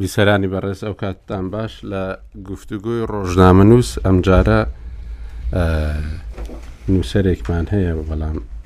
بیسەرانی بەڕێز ئەو کاتتان باش لە گفتوگوی ڕۆژنامە نووس ئەمجارە نووسەرێکمان هەیە بەڵام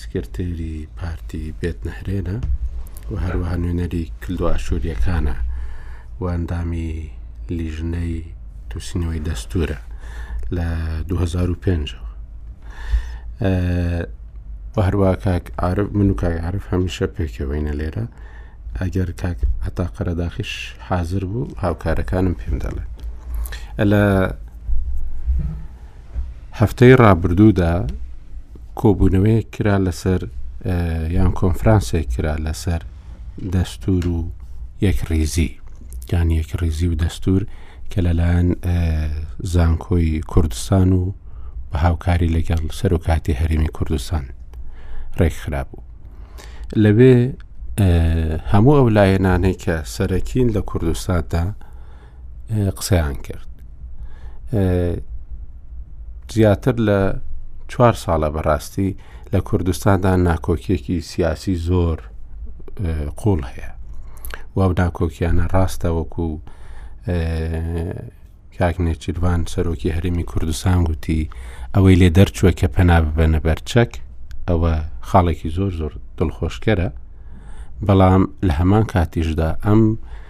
سکرتێری پارتی بێت نەهرێنە و هەروەها نوێنەری کلدو ئاشووریەکانە و ئەندامی لیژنەی تووسینەوەی دەستورە لە 2005 هەروە کاک عرب من و کاک عرف هەمیشە پێکەوەینە لێرە ئەگەر کاک هەتا قەرەداخیش حاضر بوو هاوکارەکانم پێم دەڵێ لە هەفتەی ڕابردوودا کۆبوونەوەیەک کرا لەسەر یان کۆنفرانسێک کرا لەسەر دەستور و یەک ڕیزی یان یەک ڕیزی و دەستور کە لەلایەن زانکۆی کوردستان و بە هاوکاری لەگەڵ سەر و کاتی هەرێمی کوردستان ڕێکخرا بوو لەوێ هەموو ئەو لایەنانەی کە سەرەکین لە کوردستاندا قسەیان کرد زیاتر لە چوار ساڵە بەڕاستی لە کوردستاندا ناکۆکیەکی سیاسی زۆر قوڵ هەیە و ئەو ناکۆکیانە ڕاستە وەکو کاک نێچیروان سەرۆکی هەرمی کوردستان گوتی ئەوەی لێ دەرچووە کە پەنا ببەنە بەرچەک ئەوە خاڵێکی زۆر زۆر دڵخۆشکەرە بەڵام لە هەمان کاتیشدا ئەم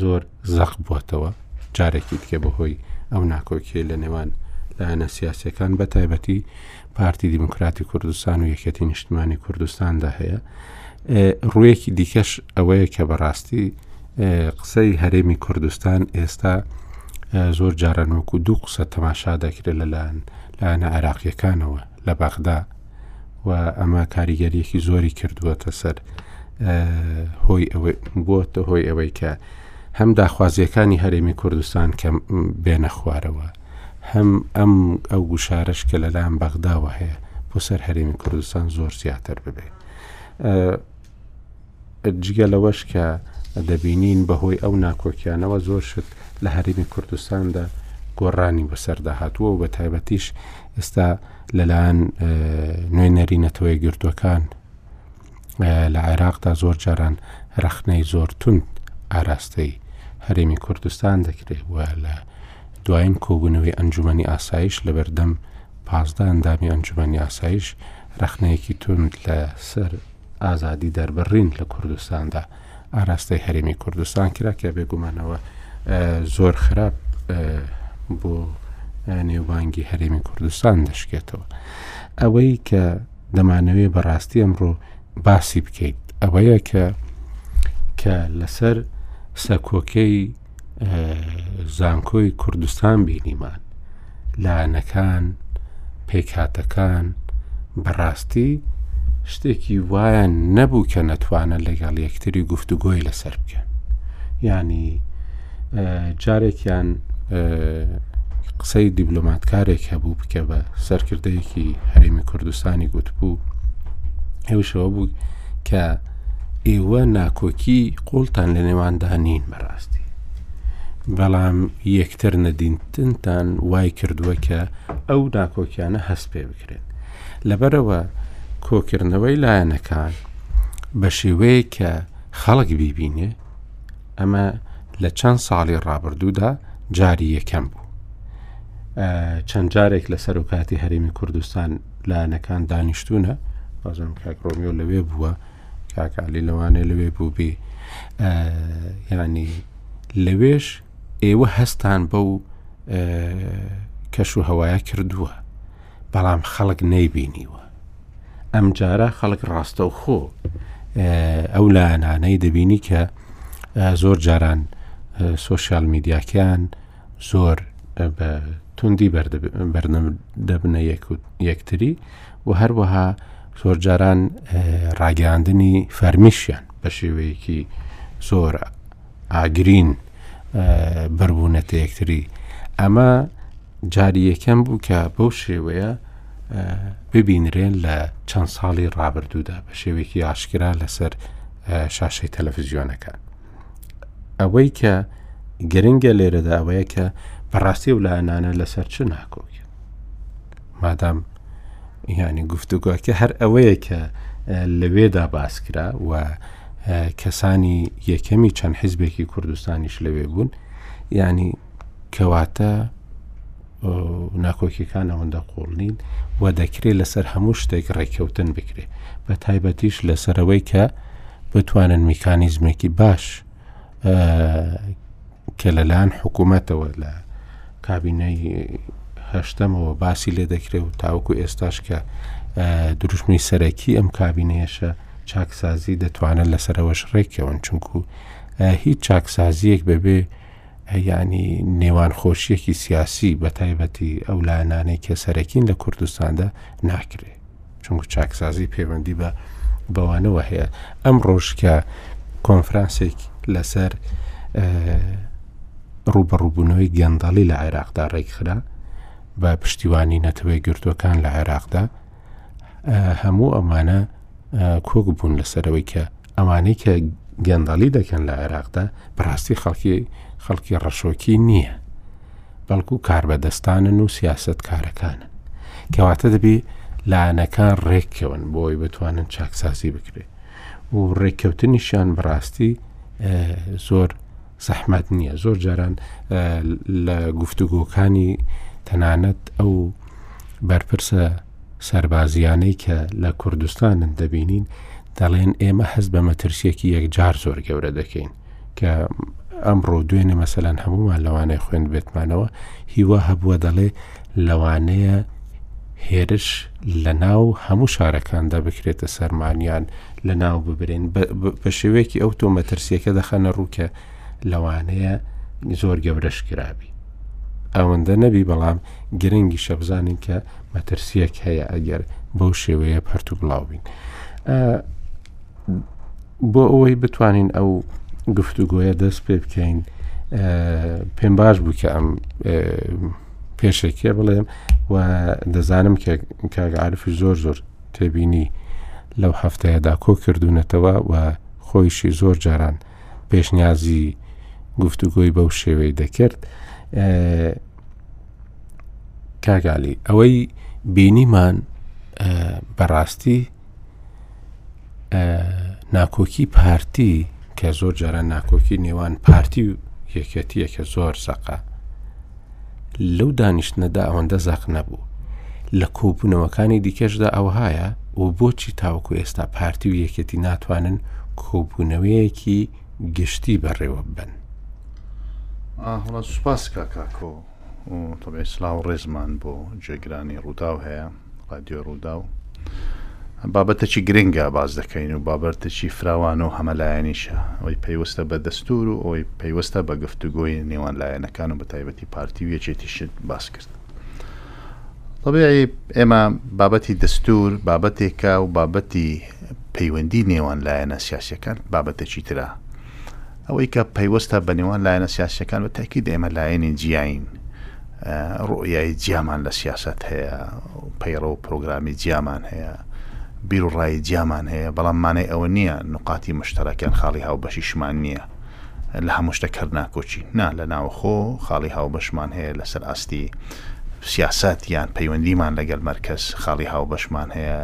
زۆر زەق بووەتەوە جارێکی دیکە بەهۆی ئەو ناکۆکیە لە نێوان لایەنە سیاسەکان بە تایبەتی پارتی دیموکراتی کوردستان و یەکەتی نیشتمانی کوردستاندا هەیە ڕوویەکی دیکەش ئەوەیە کە بەڕاستی قسەی هەرێمی کوردستان ئێستا زۆر جارانۆک و دوو قسە تەماشا دەکرێت لەلایەن لایەنە عێراقیەکانەوە لە بەغدا و ئەمە کاریگەریەکی زۆری کردووەتە سەر هۆی ئەوەی بۆتە هۆی ئەوەی کە هەم داخوازیەکانی هەرێمی کوردستان کە بێنە خوارەوە هەم ئەم ئەو گوشارش کە لەلام بەغداوە هەیە بۆ سەر هەرێمی کوردستان زۆر زیاتر ببێت. جگە لەوەش کە دەبینین بەهۆی ئەو ناکۆکیانەوە زۆر شت لە هەرێمی کوردستاندا گۆڕانی بەسەردا هاتووە و بە تایبەتیش ئێستا لەلایەن نوێنەری نەتەوەی گرتوەکان لە عێراقدا زۆر جاران رەخنەی زۆر تونند ئاراستەی هەرێمی کوردستان دەکرێت و لە دوایین کۆبوونەوەی ئەنجومی ئاسایش لە بەردەم پازدە ئەندامی ئەنجومی ئاسایش رەخنەیەکی تونند لەسەر ئازادی دەربڕین لە کوردستاندا ئاراستەی هەرێمی کوردستان کرا کە بێگومانەوە زۆر خراپ بۆ نێوبانگی هەرێمی کوردستان دەشکێتەوە ئەوەی کە دەمانەوێ بەڕاستی ئەمڕۆ باسی بکەیت ئەوەیە کە کە لەسەر سەکۆکەی زانکۆی کوردستان بینیمان لایەنەکان پێکهاتەکان بەڕاستی شتێکی وایە نەبوو کە نەتوانە لەگەڵ یەکتری گفتوگۆی لەسەر بکەن ینی جارێکیان قسەی دیبلۆماتکارێک هەبوو بکە بە سەرکردەیەکی هەرێمی کوردستانی گوتبوو ئەوشەوە بوو کە ئێوە ناکۆکی قوڵتان لە نێواندا نین بەڕاستی بەڵام یەکتر نەدینتنتان وای کردووە کە ئەو ناکۆکیانە هەست پێ بکرێت لەبەرەوە کۆکردنەوەی لایەنەکان بە شێوەیە کە خەڵک بیبینێ ئەمە لە چەند ساڵی ڕابردوودا جاری یەکەم بوو چەند جارێک لە سەرۆکاتی هەرێمی کوردستان لایەنەکان دانیشتونە بازم کاک ڕۆمیۆ لەوێ بووە کاکعلی لەوانێ لەوێ بوو بێ یعنی لەوێش ئێوە هەستان بەو کەش و هەوایە کردووە بەڵام خەڵک نەیبینیوە ئەم جارە خەڵک ڕاستە و خۆ ئەو لایەنانەی دەبینی کە زۆر جاران سوۆسیال میدیاکەیان زۆر بە توندی بەردەبنە یەکتری و هەروەها زۆرجاران ڕاگەاندنی فەرمیشیان بە شێوەیەکی زۆر ئاگرین بەربوونەتە یەکتری ئەمە جاری یەکەم بوو کە بەو شێوەیە ببینرێن لە چەند ساڵی ڕابردوودا بە شێوێکی ئاشکرا لەسەر شاشەی تەلەفزیۆنەکان ئەوەی کە گرنگە لێرەدا ئەوەیە کە بەڕاستی و لایەنانە لەسەر چ ناکۆکیان مادام ینی گفتوگوکە هەر ئەوەیە کە لەوێدا باسکرا و کەسانی یەکەمی چەند حیزبێکی کوردستانیش لەوێ بوون ینی کەواتە ناکۆکیەکان ئەوەندە قوڵ نین و دەکرێت لەسەر هەموو شتێک ڕێککەوتن بکرێت بە تایبەتیش لەسەرەوەی کە بتوانن میکانیزمێکی باش کە لەلاەن حکوومەتەوە لە کابینەی هەشتەمەوە باسی لێ دەکرێت و تاوکو ئێستاش کە دروشمی سەرەکی ئەم کابینەیەشە چاکسازی دەتوانن لەسەرەوەش ڕێکەوەن چونکو هیچ چاکسازیەک بەبێ یانی نێوان خۆشیەکی سیاسی بە تایبەتی ئەو لایەنانەی کە سەرەکین لە کوردستاندا ناکرێ چونکو چاکسازی پەیوەندی بە بەوانەوە هەیە ئەم ڕۆژکە کۆنفرانسێک لەسەر ڕوبەڕوبوونەوەی گەندەڵی لە عێراقدا ڕێکخرا بە پشتیوانی نەتەوەی گرتوەکان لە عێراقدا هەموو ئەمانە کۆک بوون لەسەرەوەی کە ئەوانەی کە گەندەڵی دەکەن لە عێراقدا بەڕاستی خەڵکی خەڵکی ڕەشۆکی نییە بەڵکو کاربەدەستانن و سیاست کارەکانن کەواتە دەبێ لایەنەکان ڕێککەون بۆی بتوانن چاکسازی بکرێت و ڕێککەوتنیشیان بەڕاستی زۆر زەحمەت نییە زۆر جاران لە گفتوگۆکانی تەنانەت ئەو بەرپرسە سەربازییانەی کە لە کوردستانن دەبینین دەڵێن ئێمە هەست بە مەترسیەکی یەکجار زۆر گەورە دەکەین کە ئەمڕۆ دوێنێ مەسەلەن هەمومان لەوانەیە خوێن بێتمانەوە هیوا هەبووە دەڵێ لەوانەیە هێرش لە ناو هەموو شارەکاندا بکرێتە سەرمانیان لە ناو ببرێن بە شێوەیەکی ئەو تۆ مەترسیەکە دەخەنە ڕووکە لەوانەیە زۆر گەورەش کرابی ئەوەندە نەبی بەڵام گرنگی شەبزانین کە مەترسیەک هەیە ئەگەر بەو شێوەیە پەرتو بڵاو بین بۆ ئەوەی بتوانین ئەو گفتوگۆیە دەست پێ بکەین پێم باش بوو کە ئەم پێشێکێ بڵێم و دەزانم کە کاگعاعرفی زۆر زۆر تێبینی لەو هەفتەیەدا کۆ کردوونەتەوە و خۆیشی زۆر جاران پێشنیازی گفتوگۆی بەو شێوەی دەکرد کاگالی ئەوەی بینیمان بەڕاستی ناکۆکی پارتی کە زۆر جارە ناکۆکی نێوان پارتی و یەکەتیە کە زۆر سەقە لەو دانیشتنەدا ئەوەندە زەق نەبوو لە کۆبوونەوەکانی دیکەشدا ئەوهایە و بۆچی تاوەکو ئێستا پارتی و یەکێتی ناتوانن کۆبوونەوەیەکی گشتی بەڕێوە ببەن. ئاهڵە سوپاس کاکاکۆ تەبێ سلااو ڕێزمان بۆ جێگرانی ڕووداو هەیە ڕادیۆ ڕووداو بابەتەکی گرنگە باز دەکەین و بابەتێکی فراوان و هەمەلایەنیشە ئەوەی پەیوەستە بە دەستور و ئەوەی پەیوەستە بە گفتوگۆی نێوان لایەنەکان و بە تایبەتی پارتی و یەکێتیشت باس کرد طبیعی ئێمە بابەتی دەستور بابەتێکە و بابەتی پەیوەندی نێوان لایەنە سیاسیەکان بابەتەکی ترە ئەوەی کە پەیوەستە بە نێوان لایەنە سیاسەکان بە تاکی دێمە لایەنی جیاین ڕۆیای جیامان لە سیاست هەیە پەیڕە و پرۆگرامی جیامان هەیە بیر و ڕای جیامان هەیە بەڵام مانای ئەوە نییە نقاتی مشتەرەکەن خاڵی هاوبەشیشمان نییە لە هەموو شتە کەر ناکۆچی نا لە ناوەخۆ خاڵی هاوبەشمان هەیە لەسەر ئاستی سیاسەت یان پەیوەندیمان لەگەل مەرکەز خاڵی هاوبەشمان هەیە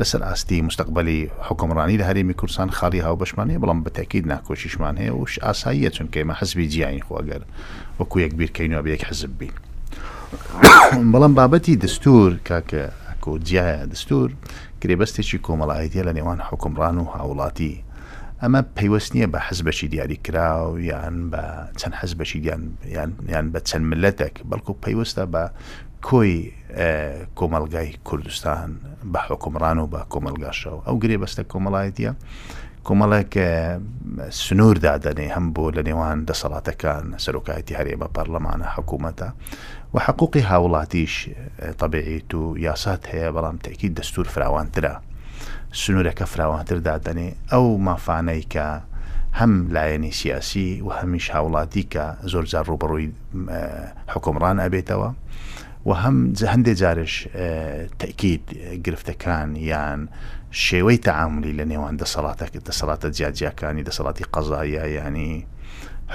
لەسەر ئاستی مستەقبەلی حکومڕانی لە هەرێمی کوردستان خاڵی هاوبەشمان هەیە بەڵام بەتەکید ناکۆچیشمان هەیە وش ئاساییە چونکە ئێمە حزبی جیاین خۆ گەر وەکو یەک بیرکەین و بە یەک حزب بین بەڵام بابەتی دەستور کاکە کۆ جیایە دەستور گرێبەستێکی کۆمەڵایەتیە لە نێوان حکومڕان و هاوڵاتی ئەمە پەیوەست نییە بە حزبێکی دیاریکراو یان بە چەند حزبێکی یان بە چەند ملەتێک، بەڵکو پەیوەستە بە کۆی کۆمەڵگای کوردستان، بە حوکمڕان و بە کۆمەڵگاشەوە. ئەو گرێبەستە کۆمەڵایەتییە کۆمەڵێک سنوور دادەنێ هەم بۆ لەنێوان دەسەڵاتەکان، سەرۆکایەتی هەرێمە، پەڕڵەمانە، حکوومەتە، و حقوقی هاوڵاتیش تەبیعی تو یاسات هەیە بەڵام تەئکید دەستور فراوانترە سنورەکە فراوانتر دادەنێ ئەو مافانەی کە هەم لایەنی سیاسی و هەمیش هاوڵاتی کە زۆر جار ڕوبەڕوی حکومڕان ئەبێتەوە و هەم هەندێ جارش تەئکید گرفتەکان یان شێوەی تەعاملی لە نێوان دەسەڵاتە دەسەڵاتە جیاجیاکانی دەسەڵاتی قەزاییە یانی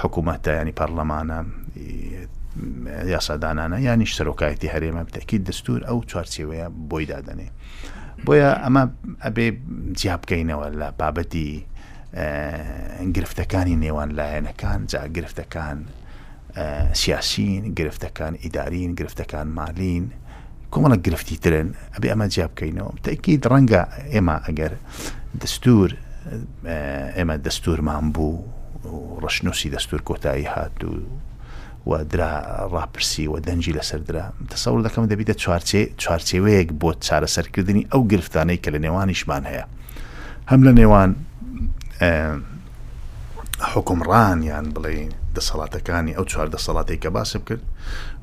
حکوومەتە ینی پەرلەمانە یاسادانانە یانیش سەرۆکایەتی هەرێمە بتەکی دەستور ئەو چوارچێوەیە بۆی دادەنێ بۆیە ئەمە ئەبێ جیا بکەینەوە لە بابەتی گرفتەکانی نێوان لایەنەکان جا گرفتەکان سیاسین گرفتەکان ئیدارین گرفتەکان مالین کۆمەڵێک گرفتی ترن ئەبێ ئەمە جیا بکەینەوە تەکیید ڕەنگە ئێمە ئەگەر دەستور ئێمە دەستورمان بوو ڕشنووسی دەستور کۆتایی هات و و درا ڕاپرسی و دەنجی لەسەر درا تەسەور دەکەم دەبیتە چوارچێ چوارچێوەیەک بۆ چارەسەرکردنی ئەو گرفتانەی کە لە نێوانیشمان هەیە هەم لە نێوان حوکمڕان یان بڵێی دەسەڵاتەکانی ئەو چوار دەسەڵاتی کە باسم کرد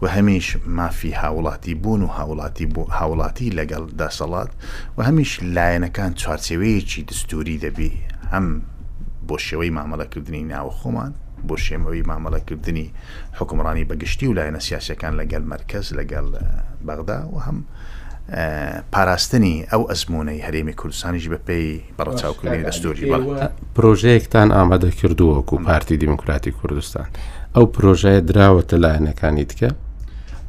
و هەمیش مافی هاوڵاتی بوون و هاوڵاتی بۆ هاوڵاتی لەگەڵ دەسەڵات و هەمیش لایەنەکان چوارچێوەیەکی دەستوری دەبی هەم بۆ شێوەی مامەڵەکردنی ناوە خۆمان بۆ شێمەوەی مامەڵەکردنی حکومڕانی بەگشتی و لایەنە سیاسەکان لەگەل مەرکز لەگەڵ بەغدا و هەم پاراستنی ئەو ئەزموونەی هەرێمی کوردستانیش بەپێی بە ڕەچاوکردنی دەستووری بەڵێ. پرۆژەیەکتان ئامادە کردووە وەکوو پارتی دیموکراتی کوردستان، ئەو پرۆژەیە دراوەتە لایەنەکانی دیکە؟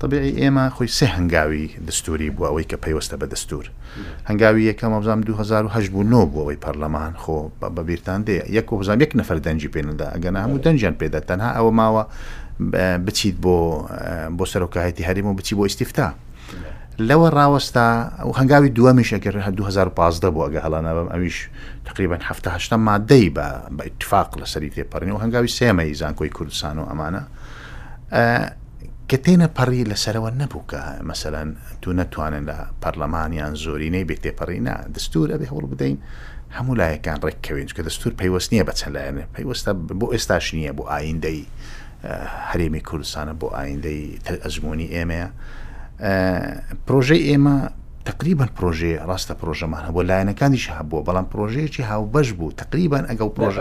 تەبیعی ئێمە خۆی سێ هەنگاوی دەستووری بووە ئەوەی کە پەیوەستە بە دەستوور. هەنگاوی یەکەم وابزانم دوو هەزار و هەشت بوو نۆ بوو ئەوەی پەرلەمان خۆ بە بیرتان دێ یەک وابزانم یەک نەفەر دەنگی پێ نەدا ئەگەرنا هەموو دەنگیان پێ دا تەنها ئەوە ماوە بچیت بۆ بۆ سەرۆکایەتی هەرێم و بچی بۆ ئیستیفتا. لەوە ڕاوەستا و هەنگاوی دووەمیش ئەگەر هە 2015 بۆ ئەگە هەڵانەبم ئەویش تقریبان هەهشتا مادەی بە بە اتفاق لەسەری تێپەڕین و هەنگاوی سێمەی زانکۆی کوردستان و ئەمانە کە تێنە پەڕی لەسەرەوە نەبوو کە مەسەەن تو نەتوانن لە پەرلەمانیان زۆرینەی بێ تێپەڕینا دەستور ئەبێ هەوڵ بدەین هەموو لایەکان ڕێککەوێن کە دەستور پەیوەست نییە بە چەند لایەنە پەیوەستە بۆ ئێستاش نییە بۆ ئایندەی هەرێمی کوردستانە بۆ ئایندەی تەل ئەزموونی ئێمەیە پرۆژەی ئێمە تقریبان پرۆژێ ڕاستە پرۆژەمان هەبوو لایەنەکانیش هەبووە بەڵام پرۆژەیەکی هاوبەش بوو تقریبان ئەگەڵ پرۆژ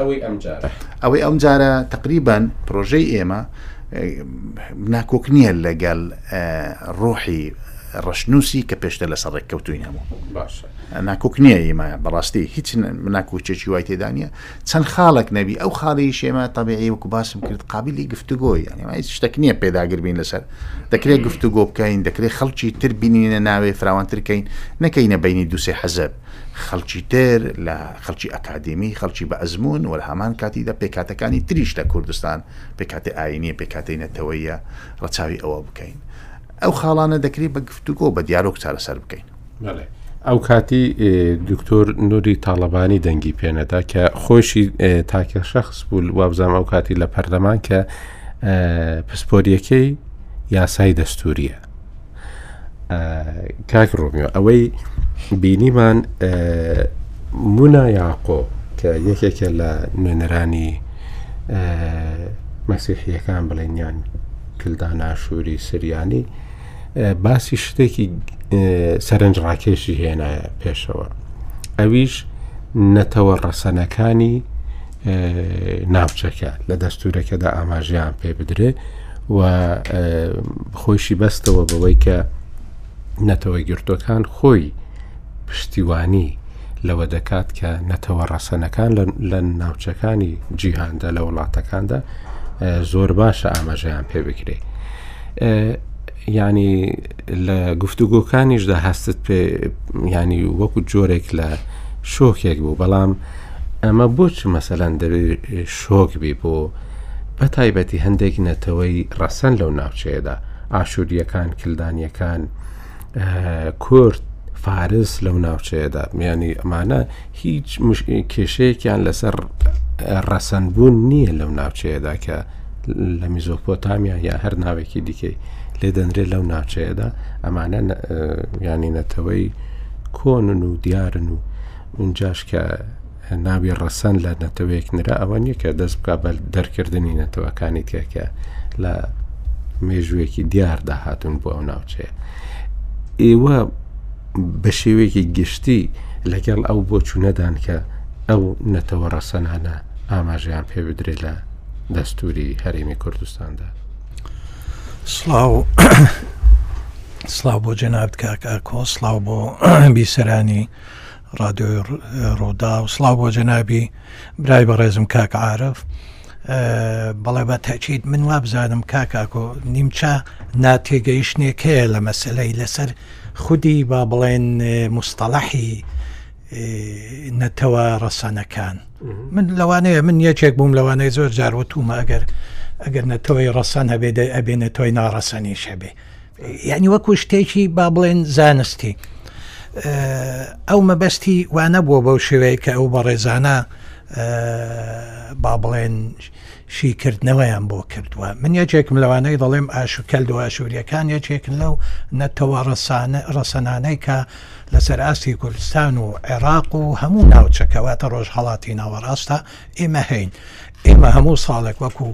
ئەوەی ئەم جارە تقریبان پرۆژەی ئێمە ناکۆک نییە لەگەل ڕۆحی ڕشنووسی کە پێشتە لەسەر ڕێککەوتوین هەموو ناکۆک نییە ئمە بەڕاستی هیچ ناکۆچێکی وای تێدانە چەند خاڵێک نەبی ئەو خاڵی شێمە تەبیعی وەکو باسم کرد قابلی گفتوگۆی یانیوە هیچ شتێک نییە پێداگر بین لەسەر دەکرێت گفتوگۆ بکەین دەکرێت خەڵکی تر بینینە ناوێ فراوانترکەین نەکەینە بینی دوسێ حەزب خەڵکی تر لە خەڵکی ئەکادمی خەڵکی بە ئەزمون وەل هەمان کاتیدا پێکاتەکانی تریش لە کوردستان پێکاتی ئاینیە پێکاتی نەتەوەیە ڕەچاوی ئەوە بکەین ئەو خاڵانە دەکرێت بە گفتوگۆ بە دیارۆک چارەسەر بکەین ئەو کاتی دکتۆر نوری تاڵەبانی دەنگی پێنەدا کە خۆشی تاکە شەخص بوو وابزانام ئەو کاتی لە پەرلەمان کە پسپۆریەکەی یاسای دەستوریە کاک ڕۆمیۆ ئەوەی بینیمان مونا یاقۆ کە یەکێکە لە نوێنەرانی مەسیحیەکان بڵێنیان کلدا ناشووری سریانی باسی شتێکی سەرنج ڕاکێشی هێنایە پێشەوە ئەویش نەتەوە ڕەسەنەکانی ناوچەکە لە دەستورەکەدا ئاماژیان پێ بدرێ و خۆشی بەستەوە بەوەی کە نەتەوە گرتوەکان خۆی پشتیوانی لەوە دەکات کە نەتەوە ڕەسەنەکان لە ناوچەکانی جیهاندا لە وڵاتەکاندا زۆر باشە ئاماژەیان پێ بکرێت ینی لە گفتوگۆکانیشدا هەستت پێ ینی وەکو جۆرێک لە شۆکێک بوو بەڵام ئەمە بۆچ مەسەلەن دەبێت شۆک بی بۆ بە تایبەتی هەندێک نەتەوەی ڕەسەن لەو ناوچەیەدا ئاشووریەکان کلدانیەکان کورد فارس لەو ناوچەیەدا میانی ئەمانە هیچ کێشەیەکیان لەسەر ڕەسەنبوون نییە لەو ناوچەیەدا کە لە میزۆپۆتامیا یا هەر ناوێکی دیکەی لێ دەنرێت لەو ناوچەیەدا ئەمانە ینی نەتەوەی کۆنن و دیارن و اونجاش کە ناوی ڕەسەن لە نەتەوەیەک نرا ئەوە نییە کە دەست بکە بە دەرکردنی نەتەوەکانی تێکە لە مێژوویەکی دیاردا هاتون بۆ ئەو ناوچەیە ئێوە بە شێوەیەکی گشتی لەگەڵ ئەو بۆ چوونەدان کە ئەو نەتەوە ڕەسەنانە ئاماژیان پێ بدرێ لە دەستوری هەرێمی کوردستاندا سڵاو سلااو بۆ جەنابت کاک ئاکۆ سلااو بۆ بیسەرانی ڕادیۆی ڕووداو، سڵاو بۆ جەنابی برای بەڕێزم کاک عارف بەڵێ بە تاکیت من وابزانم کاکاکۆ نیمچە ناتێگەیشتنێکەیە لە مەسلەی لەسەر خودی با بڵێن مستەڵەحی نەتەوە ڕەسەنەکان من لەوانەیە من یەکێک بووم لەوانەیە زۆر جاروتومە ئەگەر ئەگەر نەتەوەی ڕەسەن هەبێ ئەبێ نەتەوەی ناڕەسەنی شەبێ یعنی وەکو شتێکی با بڵێن زانستی ئەو مەبەستی وانە بووە بەو شێوەیە کە ئەو بەڕێزانە با بڵێن شیکردنەوەیان بۆ کردووە من یەکێکم لەوانەی دەڵێم ئاشوکەل دو ئاشووریەکان یەکێکن لەو نەتەوە ڕسانە ڕەسەنانەی کە لەسەر ئاستی کوردستان و عێراق و هەموو ناوچەکەواتە ڕۆژهڵاتی ناوەڕاستە ئێمە هەین ئێمە هەموو ساڵێک وەکو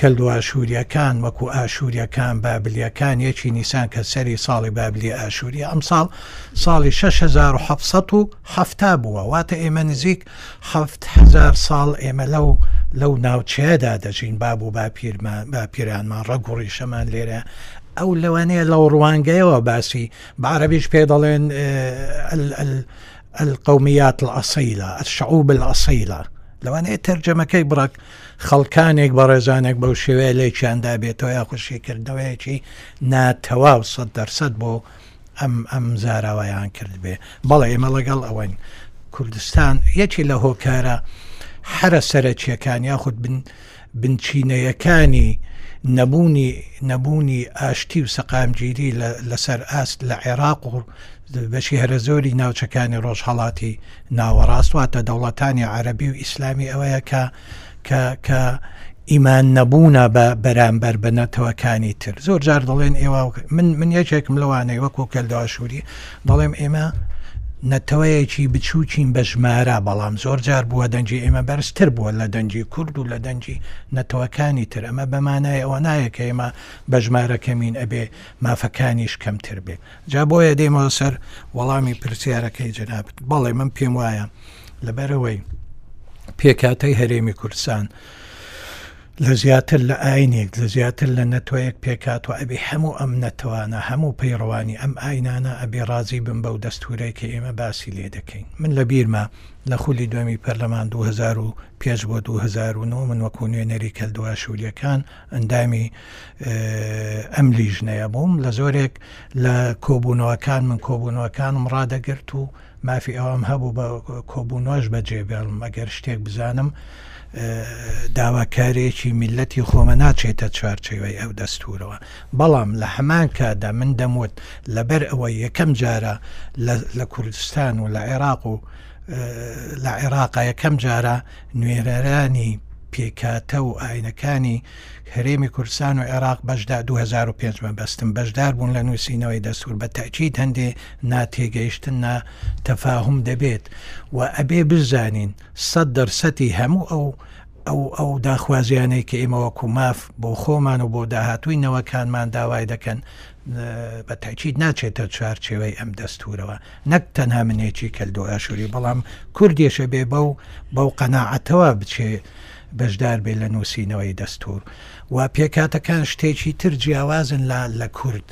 کەلدواشووریەکان وەکو ئاشووریەکان بابلیەکان یەکی نیسان کە سەری ساڵی بابلی ئاشووری ئەم ساڵ ساڵی 1670 بووە واتە ئێمە نزیک هزار ساڵ ئێمە لەو لەو ناوچەیەدا دەژین باب و باپیرمان باپیرانمان ڕەگوڕیشەمان لێرە ئەو لەوانەیە لەو ڕوانگەیەوە باسی بە عربیش پێ دەڵێن القومیات الاصیلە الشعوب الاصیلە لەوانەیە تەرجەمەکەی بڕک خەڵکانێک بەڕێزانێک بەو شێوەیە لێکیان دابێتەوە یا خوشیکردنەوەیەکی ناتەواو سە دەرسەد بۆ ئەم ئەم زاراوەیان کرد بێ بەڵێ ئێمە لەگەڵ ئەوەین کوردستان یەکی لە هۆکارە حرە سەرەکیەکان یاخود بن بنچینەیەکانی نەبوونی نەبوونی ئاشتی و سەقامگیری لەسەر ئاست لە عێراق و بەشی هەرەزۆری ناوچەکانی ڕۆژهڵاتی ناوەڕاست واتە دەوڵەتانی عەربی و ئیسلامی ئەوەیە کە کە کە ئیمان نەبوونە بە بەرامبەر بە نەتەوەکانی تر زۆر جار دەڵێن ئێوە من من یەکێکم لەوانەیە وەکو کەلداشوری بەڵێم ئێمە نەتەوەیەکی بچووکین بە ژمارە بەڵام زۆر جار بووە دەنجی ئێمە بەرزتر بووە لە دەنجی کورد و لە دەنجی نەتەوەکانی تر ئەمە بەمانای ئەوە نایەکە ئێمە بە ژمارە کەمین ئەبێ مافەکانیش کەمتر بێ جا بۆیە دێمەوە سەر وەڵامی پرسیارەکەی جەنابت بەڵێ من پێم وایە لەبەرەوەی پێکاتەی هەرێمی کوردستان لە زیاتر لە ئاینێک لە زیاتر لە نەتوەیەک پێکهاتوە ئەبێ هەموو ئەم نەتەوانە هەموو پەیڕەوانی ئەم ئاینانە ئەبێ ڕازی بن بەو دەستورەی کە ئێمە باسی لێ دەکەین من لە بیرمە لە خولی دوێمی پەرلەمان 2005 بۆ 2009 من وەکو نوێنەری کەلدووا شولیەکان ئەندامی ئەم لیژنەیە بووم لە زۆرێک لە کۆبوونەوەکان من کۆبوونەوەکانم ڕادەگرت و مافی ئەوەم هەبوو بە کۆبوونەوەش بەجێبێڵم ئەگەر شتێک بزانم داواکارێکی میلەتی خۆمە ناچێتە چوارچەوەی ئەو دەستورەوە بەڵام لە هەمان کادا من دەموت لەبەر ئەوە یەکەم جارە لە کوردستان و لە عێراق و لە عێراقا یەکەم جارە نوێرەرانی پێکاتە و ئاینەکانی هەرێمی کوردستان و عێراق بەشدا دوو هەزار و پێنج مەبەستم بەشدار بوون لە نووسینەوەی دەستوور بە تەئکید هەندێ ناتێگەیشتن نا تەفاهوم دەبێت و ئەبێ بزانین سەد دەر سەتی هەموو ئەو ئەو ئەو داخوازیانەی کە ئێمە وەکو ماف بۆ خۆمان و بۆ داهاتووی نەوەکانمان داوای دەکەن بە تاکیید ناچێتە چوارچێوەی ئەم دەستورەوە نەک تەنها منێکی کەلدۆ ئاشووری بەڵام کوردێشە بێ بەو بەو قەنەعەتەوە بچێ بەشدار بێت لە نووسینەوەی دەستوور و پێکهاتەکان شتێکی تر جیاوازن لە لە کورد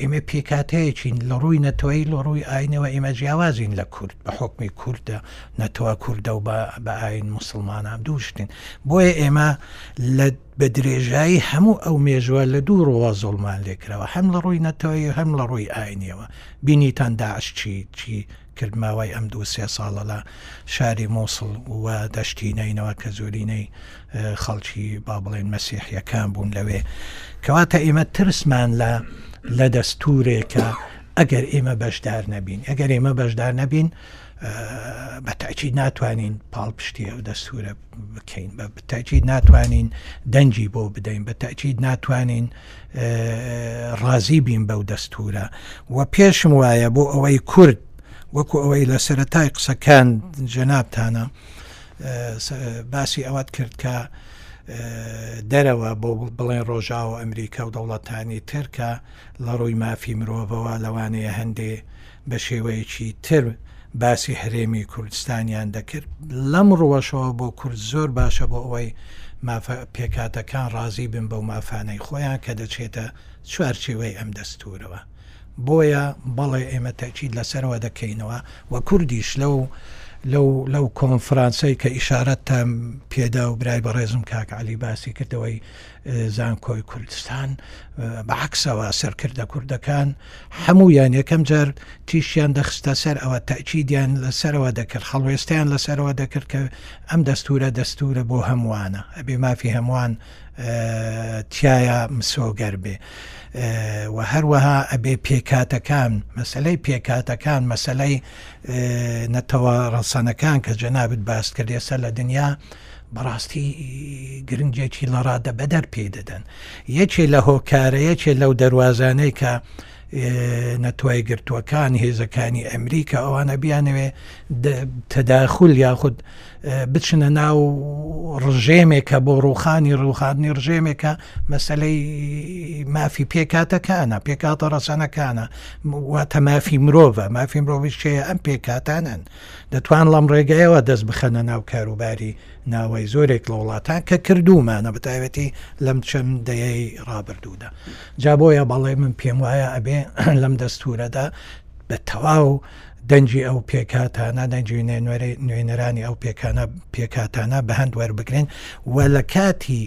ئێمە پێکاتەیەکین لە ڕووی نەتەوەی لە ڕووی ئاینەوە ئێمە جیاوازین لە کورد بە حکمی کوردە نەتەوە کوردە و بە ئاین مسلمانە دووشتین بۆیە ئێمە لە بە درێژایی هەموو ئەو مێژوە لە دوو ڕۆوە زۆڵمان لێکراوە هەم لە ڕووی نەتەوەی هەم لە ڕووی ئاینیەوە بینیتان داعش چی چی کرد ماوەی ئەم دوو سێ ساڵە لە شاری مووسڵ و دەشتی نەینەوە کە زۆرینەی خەڵکی با بڵێن مەسیحیەکان بوون لەوێ کەواتە ئێمە ترسمان لە لە دەستورێکە ئەگەر ئێمە بەشدار نەبین ئەگەر ئێمە بەشدار نەبین بە تاکی ناتوانین پاڵپشتی ئەو دەستورە بکەین بە تاکی ناتوانین دەنگی بۆ بدەین بە تاکی ناتوانین ڕازی بین بەو دەستورە و پێشم وایە بۆ ئەوەی کورد وەکو ئەوەی لە سەرەتای قسەکان جەنابتانە باسی ئەوەت کرد کە دەرەوە بۆ بڵێن ڕۆژاوە ئەمریکا و دەوڵەتانی ترکە لە ڕووی مافی مرۆڤەوە لەوانەیە هەندێ بە شێوەیەکی تر باسی هەرێمی کوردستانیان دەکرد، لەم ڕووەشەوە بۆ کورد زۆر باشە بۆ ئەوەی مافە پێکهاتەکان ڕازی بن بەو مافانەی خۆیان کە دەچێتە چوارچێوەی ئەم دەستوورەوە. بۆیە بەڵێ ئێمە تەئکید لەسەرەوە دەکەینەوە و کوردیش لەو لەو کۆنفرانسەی کە ئیشارەتتان پێدا و برای بەڕێزم کاک عەلی باسی کردەوەی زانکۆی کوردستان بە عەکسەوە سەرکردە کوردەکان هەموویان یەکەم جار تیشیان دەخستە سەر ئەوە تاکیدیان لەسەرەوە دەکرد هەڵوێستیان لەسەرەوە دەکرد کە ئەم دەستورە دەستورە بۆ هەمووانە ئەبێ مافی هەمووان تایە مسۆگەر بێ و هەروەها ئەبێ پێکاتەکان مەسلەی پێکاتەکان مەسلەی نەتەوە ڕەسەنەکان کە جەنابت باست کرد ئێستا لە دنیا بەڕاستی گرنگێکی لەڕادە بەدەر پێ دەدەن یەکێ لە هۆکارە یەکێ لەو دەواازانەی کە نەتوای گرتووەکان هێزەکانی ئەمریکا ئەوانە بیانەوێ تەداخول یاخود بچنە ناو ڕژێمێکە بۆ ڕوخانی ڕوخانی ڕژێمێکە مەسلەی مافی پێکاتەکانە پێکاتە ڕەسەنەکانە واتە مافی مرۆڤە مافی مرۆڤشەیە ئەم پێکاتانن دەتوان ڵەم ڕێگایەوە دەست بخەنە ناو کاروباری ناوەی زۆرێک لە وڵاتان کە کردوومانە بەتایبەتی لەم چەند دەیەی ڕابردوودا جا بۆیە بەڵێ من پێم وایە ئەبێ لەم دەستورەدا بە تەواو دەنجی ئەو پێکاتانە دەنجی نوێنەرانی ئەو پێکانە پێکاتانە بە هەند وەربگرن و لە کاتی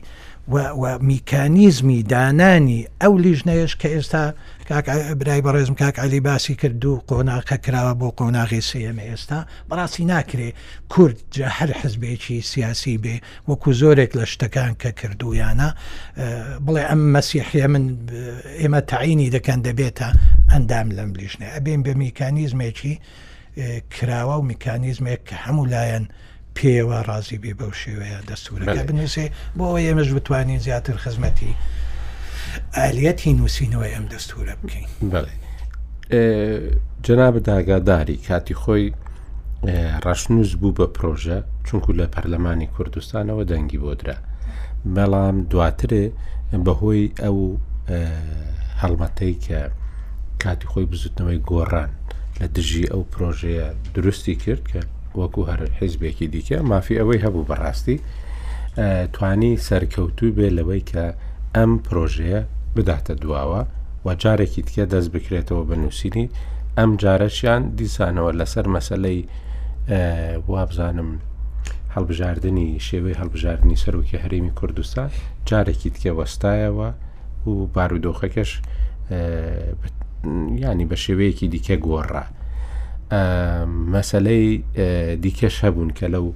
میکانیزمی دانانی ئەو لیژنەیەش کە ئێستا کاک برای بەڕێزم کاک عەلی باسی کرد دوو قۆناغە کراوە بۆ قۆناغی سێیەم ئێستا بەڕاستی ناکرێ کورد جا هەر حزبێکی سیاسی بێ وەکو زۆرێک لە شتەکان کە کردویانە بڵێ ئەم مەسیحە من ئێمە تعینی دەکەن دەبێتە ئەندام لەم لیژنە ئەبێن بە میکانیزمێکی کراوە و میکانیزمێک کە هەموو لایەن پێوە ڕازی بێ بەو شێوەیە دەستورەکە بنووسێ بۆ ئەوە ئێمەش بتوانین زیاتر خزمەتی ئالیەتی نووسینەوەی ئەم دەستورە بکەین بڵێ جەنابە داگاداری کاتی خۆی ڕەشنووس بوو بە پرۆژە چونکو لە پەرلەمانی کوردستانەوە دەنگی بۆدرا بەڵام دواترێ بەهۆی ئەو هەڵمەتەی کە کاتی خۆی بزوتنەوەی گۆڕان لە دژی ئەو پرۆژەیە دروستی کرد کە وەکو هەر حیزبێکی دیکە مافی ئەوەی هەبوو بەڕاستی توانی سەرکەوتوو بێ لەوەی کە ئەم پرۆژەیە بداتە دواوە و جارێکی دیکە دەست بکرێتەوە بە نووسینی ئەم جارەشیان دیسانەوە لەسەر مەسلەی وابزانم هەڵبژاردننی شێوەی هەڵبژاردننی سەرۆکی هەرێمی کوردستان جارێکی دیکە وەستایەوە و بارودۆخەکەش ینی بە شێوەیەکی دیکە گۆڕە مەسلەی دیکەش هەبوون کە لەو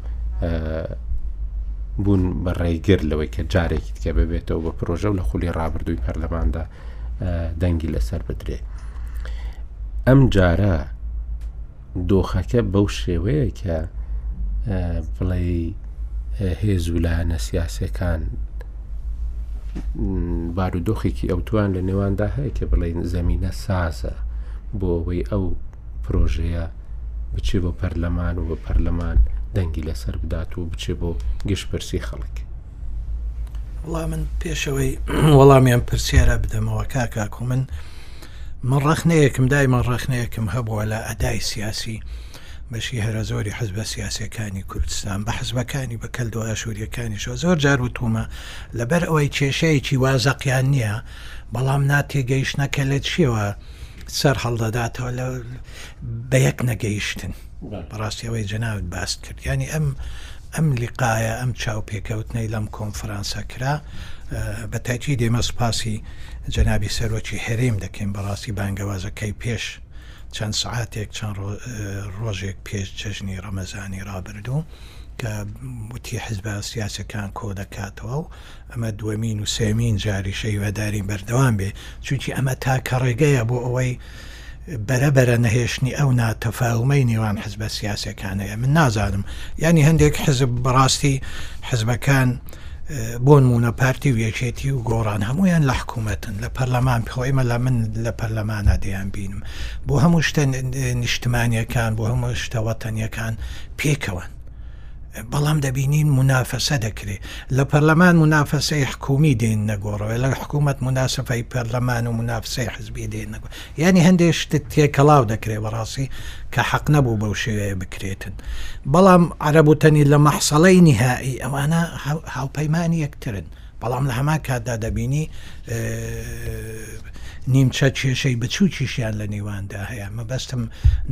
بوون بە ڕێگر لەوەی کە جارێکی دیکە ببێتەوە بە پرۆژە و لە خولی ڕابردووی پەرلەماندا دەنگی لەسەر بدرێت ئەم جارە دۆخەکە بەو شێوەیە کە بڵێی هێز و لایەنە سیاسەکان بارودۆخێکی ئەوتوان لە نێواندا هەیە کە بڵێن زمینە سازە بۆ ئەوەی ئەو پرۆژەیە بچێ بۆ پەرلەمان و بە پەرلەمان دەنگی لەسەر بدات و بچێ بۆ گشتپرسی خەڵک وڵام من پێشەوەی وەڵامیان پرسیارە بدەمەوە کاکاکو من من ڕەخنەیەکم دایمە ڕەخنەیەکم هەبووە لە ئەدای سیاسی بەشی هەرەزۆری حزبە سیاسەکانی کوردستان بە حزبەکانی بە کەلدۆ ئاشووریەکانیشەوە زۆر جار وتومە لەبەر ئەوەی کێشەیەکی وازەقیان نییە بەڵام ناتێگەیشتە کە لە چیەوە سەر هەڵدەداتەوە لە بە یەک نەگەیشتن بەڕاستی ئەوەی جەنابت باست کرد یانی ئەم ئەم لیقاە ئەم چاوپێکەوتنەی لەم کۆنفرانسە کرا بە تاکی دێمە سوپاسی جەنابی سەرۆکی هەرێم دەکەین بەڕاستی بانگەوازەکەی پێش چەند سعاتێک چەند ڕۆژێک پێش جەژنی ڕەمەزانی ڕابردوو کە وتی حزبە سیاسەکان کۆ دەکاتەوە و ئەمە دووەمین و سێیەمین جاریشە هیوادارین بەردەوام بێ چونکی ئەمە تاکە ڕێگەیە بۆ ئەوەی بەرە بەرە نەهێشتنی ئەو ناتەفاومەی نێوان حزبە سیاسەکان هەیە من نازانم ینی هەندێک حزب بەڕاستی حزبەکان بۆن مونە پارتی و یەکێتی و گۆڕان هەمویان لە حکوومەتن لە پەرلەمان پخۆیمە لە من لە پەرلەمانە دەیان بینم بۆ هەموو شتە نیشتمانیەکان بۆ هەموو شتەوەتەنیەکان پێکەوەن بەڵام دەبینین منافەسە دەکرێ لە پەرلەمان منافەسەی حکومی دێن نەگۆڕەوە لە حکوومەت مناسەفای پەرلەمان و منافسەی حزبی دێن نەگۆ ینی هەندێک شت تێکەڵاو دەکرێ بەڕاستی کە حەق نەبوو بەو شێوەیە بکرێتن بەڵام عربوتەنی لە مەحسەڵی نهایی ئەوانە هاوپەیمانانی یەکترن بەڵام لە هەمان کاتدا دەبینی نیمچە کێشەی بچووکیشیان لە نێواندا هەیە مەبەستم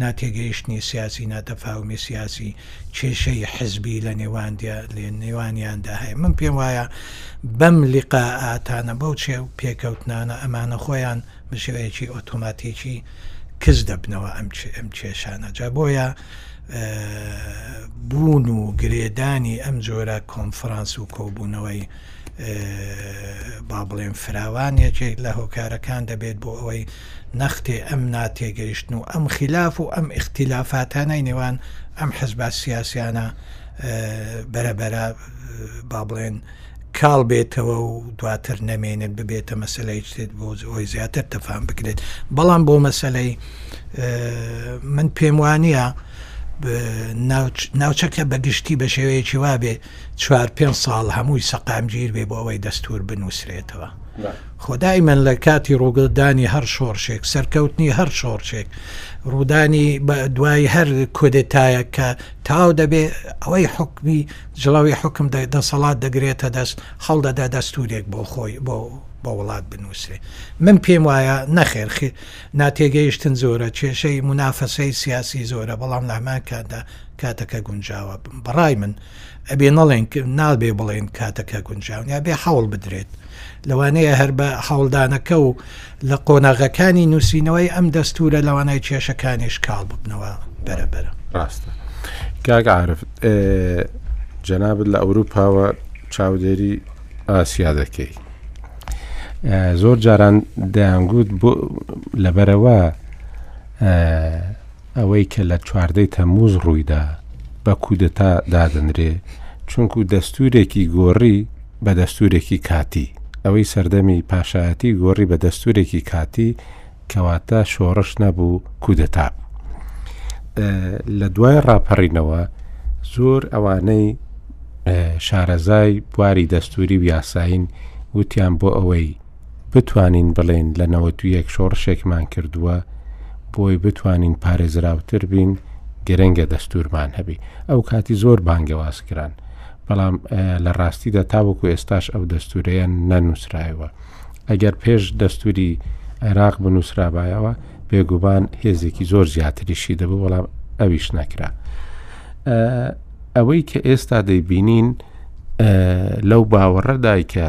ناتێگەیشتنی سیاسی ناتەفاومی سیاسی کێشەی حزبی لە نێوان لێ نێوانیاندا هەیە من پێم وایە بەم لیقا ئاتانە بەو چێ و پێکەوتنانە ئەمانە خۆیان بشێوەیەکی ئۆتۆماتیکی کز دەبنەوە ئەم ئەم کێشانە جا بۆیە بوون و گرێدانی ئەم جۆرە کۆنفرانس و کۆبوونەوەی با بڵێن فراوان یەکێک لە هۆکارەکان دەبێت بۆ ئەوەی نەختێ ئەم ناتێگەیشتن و ئەم خلاف و ئەم اختیلافاتانای نێوان ئەم حزبات سیاسیانە بەرەبەرە با بڵێن کاڵ بێتەوە و دواتر نەمێنێت ببێتە مەسلەی شتێت بۆ ئەوی زیاتر تەفام بکرێت بەڵام بۆ مەسلەی من پێم وانە ناوچەکە بەگشتی بە شێوەیەکی وابێ چوار پێ ساڵ هەمووی سەقامگیر بێ بۆ ئەوەی دەستور بنووسرێتەوە خدای من لە کاتی ڕووگەدانی هەر شۆڕشێک سەرکەوتنی هەر شۆڕشێک ڕوودانی دوای هەر کودێتایە کە تاو دەبێ ئەوەی حکمی جڵەوی حوکم دەسەڵات دەگرێتە دەست هەڵدەدا دەستورێک بۆ خۆی بۆ بۆ وڵات بنووسێ من پێم وایە نەخێر خێ ناتێگەیشتن زۆرە کێشەی منافەسەی سیاسی زۆرە بەڵام لامان کاتدا کاتەکە گونجاوە بم بەڕای من ئەبێ نەڵێن نابێ بڵێن کاتەکە گونجاونیا بێ حەوڵ بدرێت لەوانەیە هەر بە هەوڵدانەکە و لە قۆناغەکانی نووسینەوەی ئەم دەستورە لەوانای کێشەکانیش کاڵ ببنەوە بەرە بەرە ڕاستە کاگعاعرف جەنابەت لە ئەوروپاوە چاودێری ئاسیا دەکەی زۆر جاران دەیانگووت بۆ لەبەرەوە ئەوەی کە لە چواردەی تەموز ڕوویدا بە کودەتا دادنرێ چونکو دەستورێکی گۆڕی بە دەستوورێکی کاتی، ئەوەی سەردەمی پاشایەتی گۆڕی بە دەستوورێکی کاتی، کەواتە شۆڕش نەبوو، کودەتا بوو. لە دوای ڕاپەڕینەوە زۆر ئەوانەی شارەزای بواری دەستووری و یاسایین وتیان بۆ ئەوەی بتوانین بڵێن لە نەوەت و یەک شۆڕشێکمان کردووە بۆی بتوانین پارێزراوتر بین گرنگە دەستورمان هەبی ئەو کاتی زۆر بانگەوازکران بەڵام لە ڕاستیدا تاوەکو ئێستاش ئەو دەستورەیە نەنووسرایەوە ئەگەر پێش دەستوری عێراق بنووسرابایەوە بێگومان هێزێکی زۆر زیاتریشی دەبوو بەڵام ئەویش نەکرا ئەوەی کە ئێستا دەیبینین لەو باوەڕەدای کە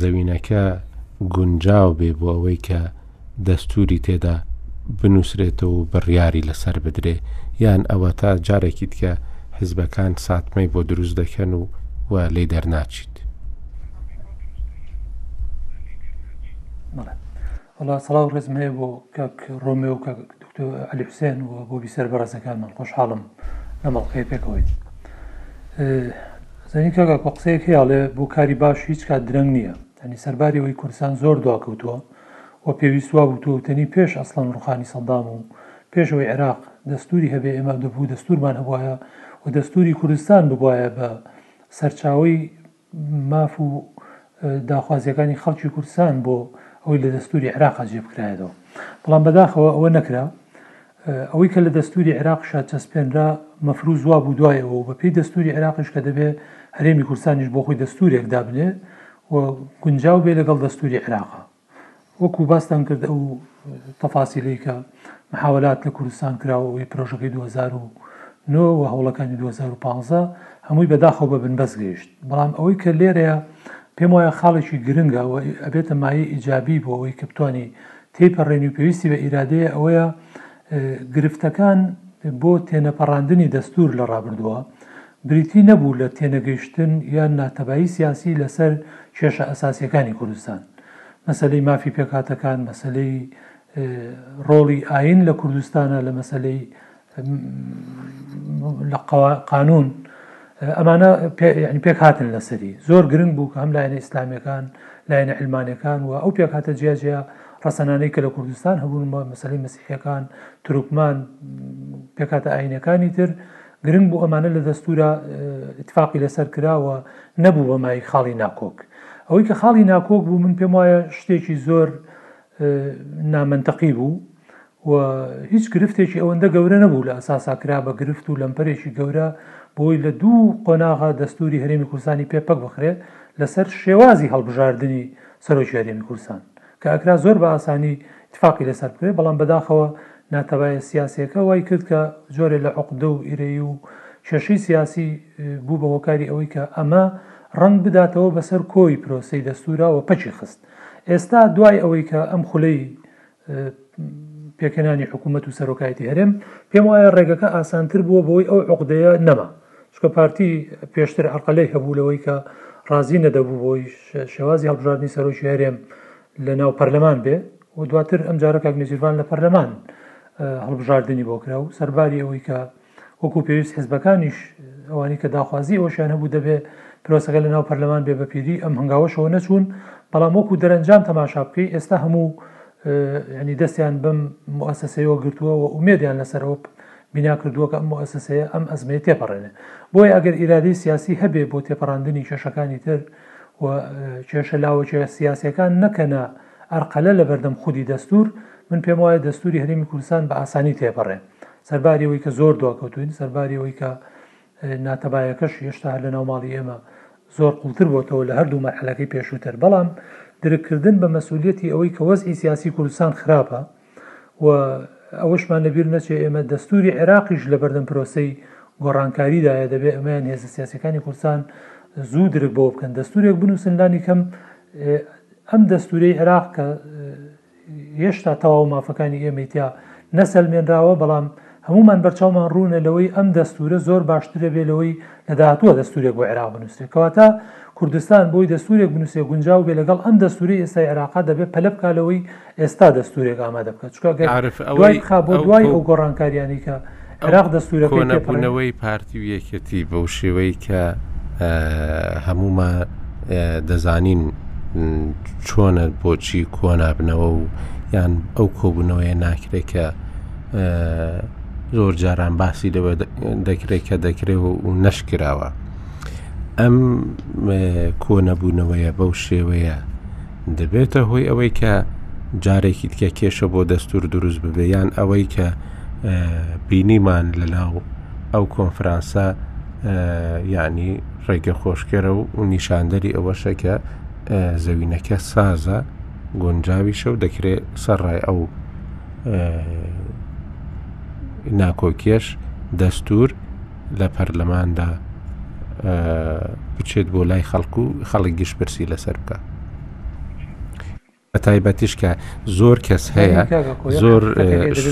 زەوینەکە گونجاو بێ بۆ ئەوەی کە دەستووری تێدا بنووسرێتەوە و بڕیاری لەسەر بدرێ، یان ئەوەتا جارێکی دیکە حیزبەکان ساتمەی بۆ دروست دەکەن و و لێی دەرناچیت. بەڵێ وڵا سڵاو ڕێزم هەیە بۆ کاک ڕۆمێ و کاک دکتۆر عەلی حوسێن و بۆ بیسەر بەڕێزەکانمان خۆشحاڵم لەم ئەڵقەیە پێکەوەین زەنی کاکە قسەیەک هەیەڵێ بۆ کاری باش هیچ کات درەنگ نییە ئەنی سەرباری ئەوی کوردستان زۆر دواکەوتووە و پێویست وابوو تووتنی پێش ئەسڵەن ڕوخانی سەدام و پێش ئەوەی عێراق دەستووری هەبێ ئێمە دەبوو دەستوورمان هەبوایە و دەستووری کوردستان ببوایە بە سەرچاوەی ماف و داخوازیەکانی خەڵکی کوردستان بۆ ئەوەی لە دەستووری عێراقا جێبکرایەوە بەڵام بەداخەوە ئەوە نەکرا ئەوەی کە لە دەستووری عێراقیشا چەسپێنرا، مەفرووز وا بوو دوایەوە و بە پێی دەستووری عێراقیش کە دەبێ هەرێمی کوردستانیش بۆ خۆی دەستوورێک دابنێ و گونجاو بێ لەگەڵ دەستووری عێراقا. وەکوو باستان کرد ئەو تەفاسیلەی کە محاولات لە کوردستان کرا و ئەوەی پرۆژەکەی دوو هەزار و نۆ و هەوڵەکانی دوو هەزار و پانزە هەمووی بە داخەوە بە بنبەست گەیشت. بەڵام ئەوەی کە لێرەیە پێم وایە خاڵێکی گرنگە و ئەبێتە مایەی ئیجابی بۆ ئەوەی کە بتوانی تێپەڕێنی و پێویستی بە ئیرادەیە ئەوەیە گرفتەکان بۆ تێنەپەڕاندنی دەستوور لە ڕابردووە بریتی نەبوو لە تێنەگەیشتن یان ناتەبایی سیاسی لەسەر کێشە ئەساسیەکانی کوردستان مەسەلەی مافی پێکهاتەکان مەسەلەی ڕۆڵی ئاین لە کوردستانە لە مەسەلەی لە قانون ئەمانە پێک هاتن لەسەری زۆر گرنگ بوو کە هەم لایەنە ئیسلامیەکان لایەنە علمانەکان و ئەو پێک هاتە جیا جیا ڕەسەنانەی کە لە کوردستان هەبوون مەسەی مسیحەکان تروکمان پێکاتە ئاینەکانی تر گرنگ بوو ئەمانە لە دەستورە اتفاقی لەسەر کراوە نەبوو بەمای خاڵی ناکۆک ئەوەی کە خاڵی ناکۆک بوو من پێم وایە شتێکی زۆر نامنتەقی بوو و هیچ گرفتێکی ئەوەندە گەورە نەبوو لە ئەساسا کرا بە گرفت و لەمپەرێکی گەورە بۆی لە دوو قۆناغا دەستوری هەرێمی کوردستانی پێ پەک بخرێ لە سەر شێوازی هەڵبژاردنی سەرۆکی هەرێمی کوردستان کە ئەکرا زۆر بە ئاسانی ئیتفاقی لە سەر بکرێ بەڵام بەداخەوە ناتەبایە سیاسیەکە وای کرد کە جۆرێ لە عقدە و ئیرەیی و کێشەی سیاسی بوو بە هۆکاری ئەوەی کە ئەمە ڕەنگ بداتەوە بەسەر کۆی پرۆسەی دەستورا و پەکی خست ئێستا دوای ئەوەی کە ئەم خولەی پێکهێنانی حکوومەت و سەرۆکایەتی هەرێم پێم وایە ڕێگەکە ئاسانتر بووە بۆی ئەو عقدەیە نەما چکە پارتی پێشتر عقلەی هەبوو لەوەی کە ڕازی نەدەبوو بۆی شێوازی هەڵبژاردننی سەرۆکی هەرێم لە ناو پەرلەمان بێ و دواتر ئەم جارە کاک نێزیرڤان لە پەرلەمان هەڵبژاردننی بۆ کرا و سەرباری ئەوەی کە وەکو پێویست حزبەکانیش ئەوانی کە داخوازی ئەوشیان هەبوو دەبێ پرۆسەکە لە ناو پەرلەمان بێ بەپیری ئەم هەنگاوەشەوە نەچوون بەڵام وەکو دەرەنجام تەماشا بکەی ئێستا هەموو ینی دەستیان بەم مؤسسەیەوە گرتووە و ئومێدیان لەسەرەوە بنا کردووە کە ئەم مؤسسەیە ئەم ئەزمەی تێپەڕێنێ بۆیە ئەگەر ئیرادەی سیاسی هەبێ بۆ تێپەڕاندنی کێشەکانی تر و کێشە لاوە سیاسەکان نەکەنە ئەرقەلە لە بەردەم خودی دەستور من پێم وایە دەستوری هەرمی کوردستان بە ئاسانی تێپەڕێ سەرباری ئەوەی کە زۆر دواکەوتووین، سەرباری ئەوەی کە ناتەبایەکەش هێشتا هەر لەناو ماڵی ئێمە زۆر قوڵتر بۆتەوە لە هەردوو مەرحەلەکەی پێشووتر، بەڵام درککردن بە مەسئولیەتی ئەوەی کە وەزعی سیاسی کوردستان خراپە و ئەوەشمان لەبیر نەچێ ئێمە دەستوری عێراقیش لەبەردەم پرۆسەی گۆڕانکاریدایە دەبێت ئەمەیان هێزە سیاسەکانی کوردستان زوو درک بەوە بکەن دەستورێک بنووسن لانی کەم ئەم دەستورەی عێراق کە هێشتا تەواو مافەکانی ئێمەی تیا نەسەلمێنراوە، بەڵام هەموومان بەرچاومان ڕوونە لەوەی ئەم دەستوورە زۆر باشتر دەبێت لەوەی لە داهاتووە دەستوورێک بۆ عێراق بنووسرێت، کەواتە کوردستان بۆی دەستوورێک بنووسێت گونجاو بێت لەگەڵ ئەم دەستوورەی ئێستای عێراقا دەبێت پەلە بکات لەوەی ئێستا دەستوورێک ئامادە بکات، چونکە گەر دوای بخا بۆ دوای ئەو گۆڕانکارییانەی کە ئەو کۆنەبوونەوەی پارتی و یەکێتی بەو شێوەی کە هەموومە دەزانین چۆنە بۆچی کۆنابنەوە و یان ئەو کۆبوونەوەیە ناکرێت کە زۆر جاران باسی لەوە دەکرێت کە دەکرێت و نەشکراوە ئەم کۆنەبوونەوەیە بەو شێوەیە دەبێتە هۆی ئەوەی کە جارێکی تکە کێشە بۆ دەستور دروست ببێ یان ئەوەی کە بینیمان لە ناو ئەو کۆنفرانسە یعنی ڕێگە خۆشکەرە و و نیشاندەری ئەوەشە کە زەوینەکە سازە گۆنجاویشە و دەکرێت سەرڕای ئەو ناکۆکیش دەستور لە پەرلەماندا بچێت بۆ لای خەڵکو و خەڵک گشتپرسی لەسەر بکە بەتایبەتیش کە زۆر کەس هەیە زۆر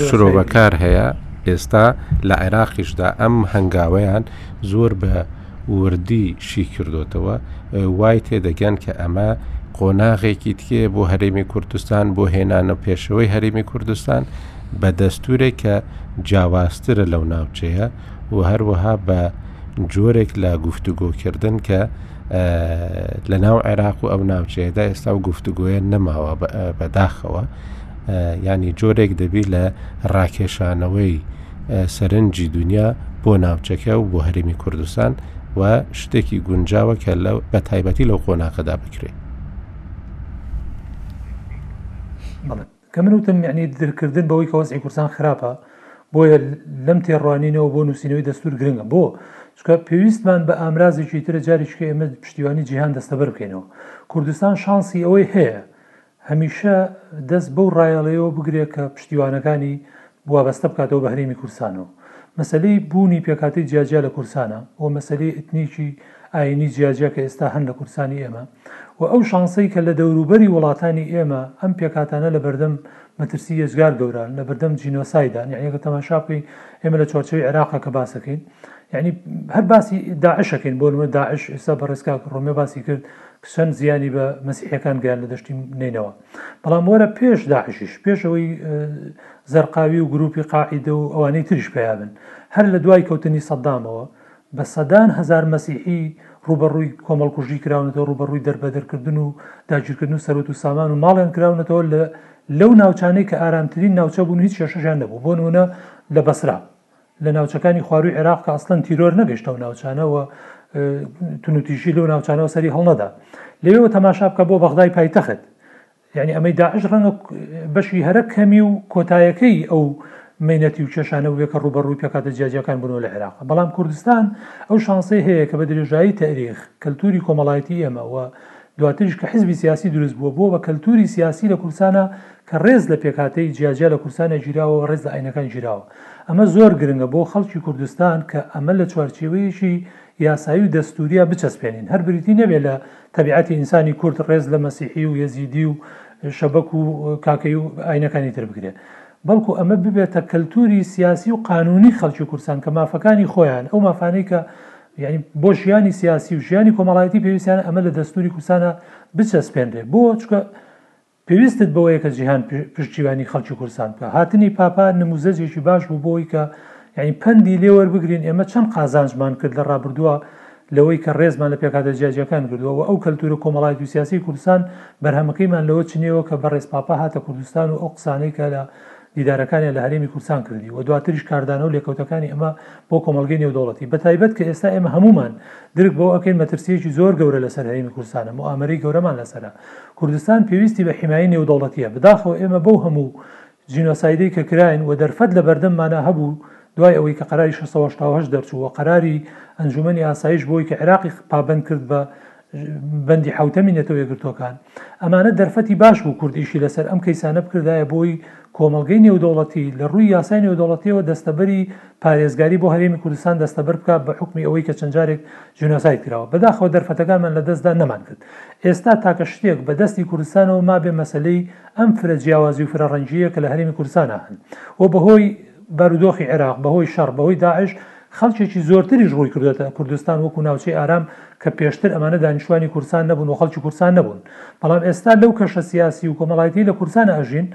شرۆڤەکار هەیە ئێستا لە عێراقیشدا ئەم هەنگاویان زۆر بە وردی شی کردوتەوە وای تێدەگەن کە ئەمە قۆناغێکی تکێ بۆ هەرێمی کوردستان بۆ هێنانە پێشەوەی هەرێمی کوردستان بە دەستورێک کە جیاوازترە لەو ناوچەیە و هەروەها بە جۆرێک لە گفتوگۆکردن کە لە ناو عێراق و ئەو ناوچەیەدا ئێستا و گفتوگوۆیە نەماوە بەداخەوە ینی جۆرێک دەبی لە ڕاکێشانەوەی سەرنجی دنیا بۆ ناوچەکە و بۆ هەرمی کوردستان و شتێکی گونجاوە کە لە بە تایبەتی لەو قۆناقەدا بکرێت کە من وتم یەعنی درککردن بەوەی کە وەزعی کوردستان خراپە، بۆیە لەم تێڕوانینەوە بۆ نووسینەوەی دەستوور گرنگە. بۆ؟ چونکە پێویستمان بە ئامرازێکی ترە جارێکیکە ئێمە پشتیوانی جیهان دەستەبەر بکەینەوە. کوردستان شانسی ئەوەی هەیە هەمیشە دەست بەو ڕایەڵەیەوە بگرێت کە پشتیوانەکانی وابەستە بکاتەوە بە هەرێمی کوردستانەوە. مەسەلەی بوونی پێکهاتەی جیاجیا لە کوردستانە و مەسەلەی ئیتنیکی ئایینی جیاجیا کە ئێستا هەن لە کوردستانی ئێمە، و ئەو شانسەی کە لە دەوروبەری وڵاتانی ئێمە ئەم پێکهاتانە لە بەردەم مەترسی یەجگار گەوران لە بەردەم جینۆسایدان یانی گە تەماشا بکەین ئێمە لە چوارچەوەی عێراقە کە باسەکەین یعنی هەر باسی داعشەکەین بۆ نمە داعش ئێستا بەڕێزکا ڕۆمێ باسی کرد چەند زیانی بە مەسیحەکان گەیان لە دەشتی نینەوە بەڵام وەرە پێش داعشیش پێشەوەی زەرقاوی و گروپی قاعیدە و ئەوانەی تریش پیابن هەر لە دوای کەوتنی سەددامەوە بە سەدان هەزار مەسیحی ڕووبەڕووی کۆمەڵکوژی کراونەتەوە، ڕووبەڕووی دەربەدەرکردن و داگیرکردن و سەروەت و سامان و ماڵیان کراونەتەوە لە لەو ناوچانەی کە ئارامترین ناوچە بوون و هیچ کێشەشیان نەبوو بۆ نموونە لە بەسرە لە ناوچەکانی خوارووی عێراق کە ئەسڵەن تیرۆر نەگەشتە ئەو ناوچانە و تونوتیژی لەو ناوچانەوە سەری هەڵنەدا لەوێوە تەماشا بکە بۆ بەغدای پایتەخت یانی ئەمەی داعش ڕەنگە بەشی هەرە کەمی و کۆتایەکەی ئەو مینەتی و کێشانە بێ کە ڕوبەڕووی پێکاتە جیاجیەکان بوونەوە لە عێراق بەڵام کوردستان ئەو شانسەی هەیە کە بە درێژایی تاریخ کەلتوری کۆمەڵایەتی ئێمەوە دواتریش کە حزبی سیاسی دروست بووە بۆ بە کەلتوری سیاسی لە کورسانە کە ڕێز لە پێکاتی جیاجیا لە کورسانە گیراوە و ڕێز لە ئاینەکان گیراوە ئەمە زۆر گرنگە بۆ خەڵکی کوردستان کە ئەمە لە چوارچێوەیەکی یاسایی و دەستوریا بچەسپێنین هەر بریتی نەبێ لە تەبیعەتی ئینسانی کورد ڕێز لە مەسیحی و یەزیدی و شەبەک و کاکەی و ئاینەکانی تر بگرێت بەڵکو ئەمە ببێتە کەلتوری سیاسی و قانونی خەڵکی کورسان کە مافەکانی خۆیان ئەو مافانەی کە یعنی بۆ ژیانی سیاسی و ژیانی کۆمەڵایەتی پێویستیان ئەمە لە دەستوری کوردستانە بچەسپێنرێ بۆ چکە پێویستت بەوەیە کە جیهان پشتیوانی خەڵکی کوردستان بکات. هاتنی پاپا نموزەجێکی باش بوو بۆی کە یعنی پەندی لێ وەربگرین ئێمە چەند قازانجمان کرد لە ڕابردووە لەوەی کە ڕێزمان لە پێکهاتە جیاجیەکان گردووە و ئەو کەلتورە کۆمەڵایەتی و سیاسی کوردستان بەرهەمەکەیمان لەوە چنیەوە کە بەڕێز پاپا هاتە کوردستان و ئەو قسانەی کە لە دیدارەکانیان لە هەرێمی کوردستان کردی و دواتریش کاردانە و لێکەوتەکانی ئەمە بۆ کۆمەڵگەی نێودەوڵەتی بە تایبەت کە ئێستا ئێمە هەموومان درک بەوە ئەکەین مەترسیەکی زۆر گەورە لەسەر هەرێمی کوردستانە موئامەرەی گەورەمان لەسەرە کوردستان پێویستی بە حیمایی نێودەوڵەتیە بداخەوە ئێمە بەو هەموو جینۆسایدەی کە کراین و دەرفەت لە بەردەممانە هەبوو دوای ئەوەی کە قەراری 1680 دەرچوو و قەراری ئەنجومەنی ئاسایش بۆی کە عێراقی پابند کرد بە بەندی حەوتەمی نەتەوە یەکگرتووەکان ئەمانە دەرفەتی باش بوو کورد ئیشی لەسەر ئەم کەیسانە بکردایە بۆی کۆمەڵگەی نێودەوڵەتی لە ڕووی یاسای نێودەوڵەتیەوە دەستەبەری پارێزگاری بۆ هەرێمی کوردستان دەستەبەر بکات بە حکمی ئەوەی کە چەند جارێک جینۆسای کراوە بەداخەوە دەرفەتەکانمان لە دەستدا نەمان کرد ئێستا تاکە شتێک بە دەستی کوردستانەوە ما بێ مەسلەی ئەم فرە جیاوازی و فرە ڕەنجیە کە لە هەرێمی کوردستانە هەن و بەهۆی بارودۆخی عێراق بەهۆی شەڕ بەهۆی داعش خەڵکێکی زۆرتریش ڕووی کردۆتە کوردستان وەکو ناوچەی ئارام کە پێشتر ئەمانە دانیشتوانی کورسان نەبوون و خەڵکی کورسان نەبوون بەڵام ئێستا لەو کەشە سیاسی و کۆمەڵایتیەی لە کورسان ئەژین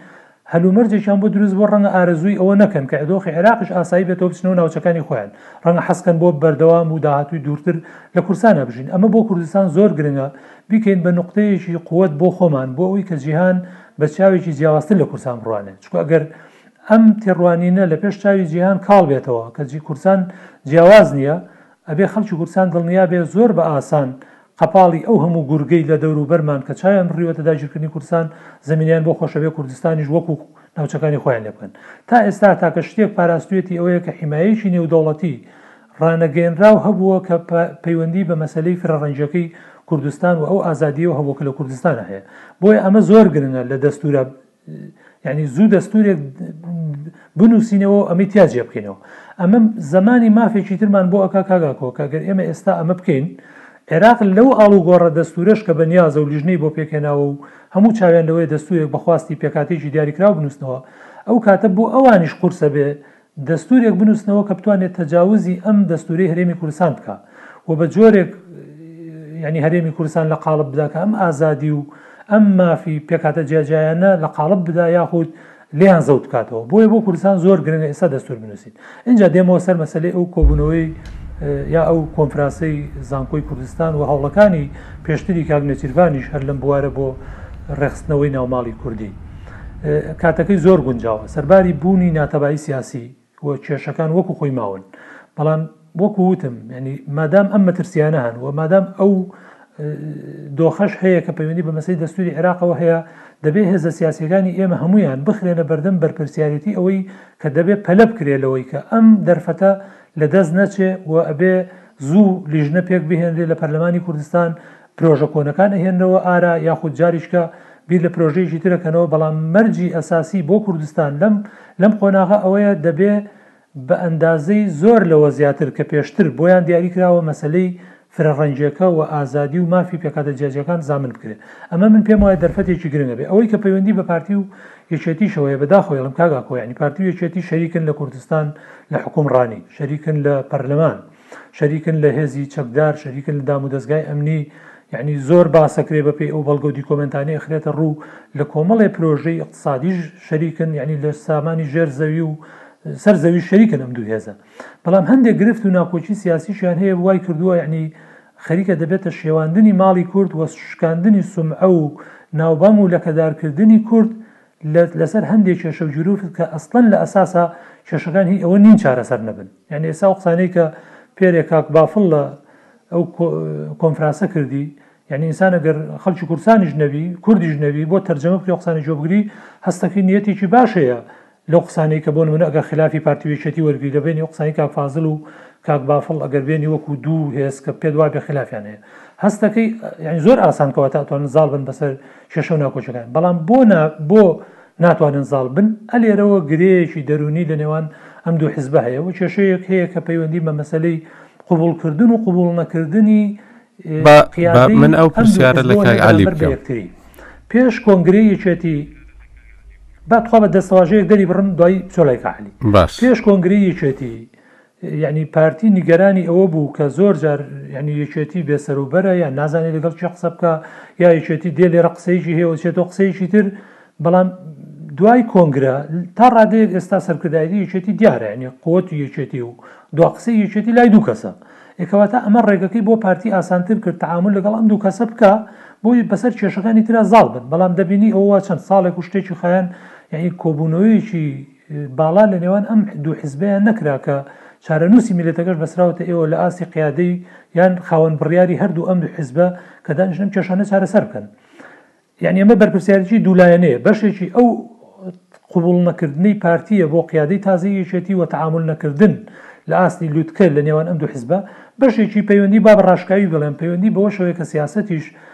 هەلومەرجێکیان بۆ دروست بووە ڕەنگە ئارەزووی ئەوە نەکەن کە دۆخی عێراقیش ئاسایی بێتەوە بچنەوە ناوچەکانی خۆیان ڕەنگە حەزکەن بۆ بەردەوام و داهاتووی دوورتر لە کورسان هەبژین ئەمە بۆ کوردستان زۆر گرنگە بیکەین بە نوقتەیەکی قوت بۆ خۆمان بۆ ئەوی کە جیهان بە چاوێکی جیاوازتر لە کورسان بڕوانێت چونکە ئەگەر ئەم تێڕوانینە لە پێش چاوی جیهان کاڵ بێتەوە، کەچی کوردسان جیاواز نییە، ئەبێ خەڵکی کوردسان دڵنیا بێ زۆر بە ئاسان قەپاڵی ئەو هەموو گورگەی لە دەور و بەرمان کە چاویان بڕیوەتە داگیرکردنی کوردسان، زەمینەیان بۆ خۆش ئەبێ کوردستانیش وەکو ناوچەکانی خۆیان لێ بکەن. تا ئێستا تاکە شتێک پاراستویەتی ئەوەیە کە حیمایەیەکی نێودەوڵەتی ڕانەگەیەنراو هەبووە کە پەیوەندی بە مەسەلەی فرەڕەنگیەکەی کوردستان و ئەو ئازادیەوە هەبووە کە لە کوردستانا هەیە. بۆیە ئەمە زۆر گرنگە لە دەستورە یعنی زوو دەستورێک بنووسینەوە ئەمە تیا جێ بکەینەوە ئەمە زمانی مافێکی ترمان بۆ ئەک کاگا کۆکە گەر ئێمە ئێستا ئەمە بکەین عێراق لەو ئاڵوگۆڕە دەستورەش کە بە نیازە و لیژنەی بۆ پێکێناوە و هەموو چاویان لەوەی دەستورێک بەخواستی پێکاتێکی دیاریکراو بنووسنەوە ئەو کاتە بۆ ئەوانیش قورسە بێ دەستورێک بنوسنەوە کە بتوانێت تەجاوزی ئەم دەستورەی هەرێمی کوردستان بکا و بە جۆرێک یانی هەرێمی کوردستان لە قاڵب بدا کە ئەم ئازادی و ئەم مافی پێکاتە جیاجیایانە لە قاڵب بدا یاخود لیان زەوت بکاتەوە بۆیە بۆ کوردستان زۆر گرنگ ئێستا دەستور بنووسین اینجا دێمەوە سەر مەسلەی ئەو کۆبوونەوەی یا ئەو کۆنفراسی زانکۆی کوردستان و هەوڵەکانی پێشتری کاک نێچیرڤانیش هەر لەم بوارە بۆ ڕێخستنەوەی ناوماڵی کوردی کاتەکەی زۆر گونجاوە سەرباری بوونی ناتەبایی سیاسی و کێشەکان وەکو خۆی ماون بەڵام وەکو وتم ینی مادام ئەم مەترسیانە هەن و مادام ئەو دۆخەش هەیە کە پەیوەندی بە مەسەی دەستوری عێراقەوە هەیە دەبێ هێزە سیاسەکانی ئێمە هەمویان بخرێنە بەردەم بەرپرسیارەتی ئەوەی کە دەبێ پەلە بکرێت لەوەی کە ئەم دەرفەتە لە دەست نەچێ و ئەبێ زوو لیژنە پێک بهێنرێ لە پەرلەمانی کوردستان پرۆژە کۆنەکان ئەهێننەوە ئارا یاخود جاریشکە بیر لە پرۆژەیەکی تر ئەکەنەوە بەڵام مەرجی ئەساسی بۆ کوردستان لەم لەم قۆناغە ئەوەیە دەبێ بە ئەندازەی زۆر لەوە زیاتر کە پێشتر بۆیان دیاری کراوە مەسەلەی فرەڕەنگیەکە و ئازادی و مافی پێکهاتە جیاجیاکان زامن بکرێ ئەمە من پێم وایە دەرفەتێکی گرنگە بێ ئەوەی کە پەیوەندی بە پارتی و یەکێتیشەوە هەیە بەداخۆ یەڵم کاک ئاکۆ یانی پارتی و یەکێتی شەریکن لە کوردستان لە حوکمڕانی شەریکن لە پەرلەمان شەریکن لە هێزی چەکدار شەریکن لە دام و دەستگای ئەمنی یعنی زۆر باسەکرێ بە پێی ئەو بەڵگە و دیکۆمنتانی ئەخرێتە ڕوو لە کۆمەڵی پرۆژەی اقتصادیش شەریکن یعنی لە سامانی ژێر زەوی و سەر زەوی شەریکن ئەم دوو هێزە بەڵام هەندێک گرفت و ناکۆکی سیاسیشیان هەیە وای کردووە یعنی خەریکە دەبێتە شێواندنی ماڵی کورد وە شکاندنی سمعە و ناوبانگ و لەکەدارکردنی کورد لەسەر هەندێ کێشە و گیروفت کە ئەسڵەن لە ئەساسا کێشەکان هی ئەوە نین چارەسەر نەبن یانی ئێسا ئەو قسانەی کە پێرێ کاک بافڵ لە ئەو کۆنفرانسە کردی یعنی ئینسان ئەگەر خەڵکی کوردستانیش نەبی کوردیش نەبی بۆ تەرجەمە بکرێ قسانی جۆ بگری هەستەکەی نیەتێکی باشەیە لەو قسانەی کە بۆ نمونە ئەگەر خلافی پارتی وێچێتی وەرگری لە بینی قسانی کاک فازل و کاک بافڵ ئەگەر بێنی وەکو دوو هێز کە پێت وابێ خلافیان هەیە هەستەکەی یعنی زۆر ئاسان کەواتە ئەتوان زاڵ بن بەسەر کێشەو ناوکۆکیەکان بەڵام بۆ نا بۆ ناتوانن زاڵ بن ئەلێرەوە گرێیەکی دەرونی لە نێوان ئەم دوو حزبە هەیە و کێشەیەک هەیە کە پەیوەندی بە مەسلەی قوبولکردن و قوبول نەکردنی من ئەو پرسیارە لە کاک علی بکەم پێش کۆنگری یەکێتی بەخوا بە دەستەواژەیەک دەری بڕم دوای چۆلای کەعلی پێش کۆنگری یەکێتی یەعنی پارتی نیگەرانی ئەوە بوو کە زۆر جار یعنی یەکێتی بێسەروبەرە یان نازانێت لەگەڵ چێ قسە بکە یا یەکێتی دێ لێرە قسەیەکی هێوەچێتەوە قسەیەکی تر بەڵام دوای کۆنگرە تا ڕادەیەک ئێستا سەرکردایەتی یەکێتی دیارە یعنی قوتی یەکێتی و دو قسەی یەکێتی لای دوو کەسە ئێکەواتە ئەمە ڕێگەکەی بۆ پارتی ئاسانتر کرد تعامل لەگەڵ ئەم دوو کەسە بکە بۆی بەسەر کێشەکانی تررا زاڵ بن بەڵام دەبینی ئەوە چەند ساڵێک و شتێکی خیان یعنی کۆبوونەوەیەکی باڵا لە نێوان ئەم دوو حزبەیان نەکرا کە چارەنووسی میلەتەکەش بەسراوەتە ئێوە لە ئاستی قیادەی یان خاوەن بڕیاری هەردوو ئەم دوو حزبە کە دانیشن ئەم کێشانە چارەسەر بکەن یعنی ئەمە بەرپرسیارەتی دوولایەنەیە بەشێکی ئەو قوبول نەکردنی پارتیە بۆ قیادەی تازی یەکێتی و تعامل نەکردن لە ئاستی لوتکە لە نێوان ئەم دوو حزبە بەشێکی پەیوەندی با بە ڕاشکاوی بڵێن پەیوەندی بەوە شەوەیە کە سیاستیش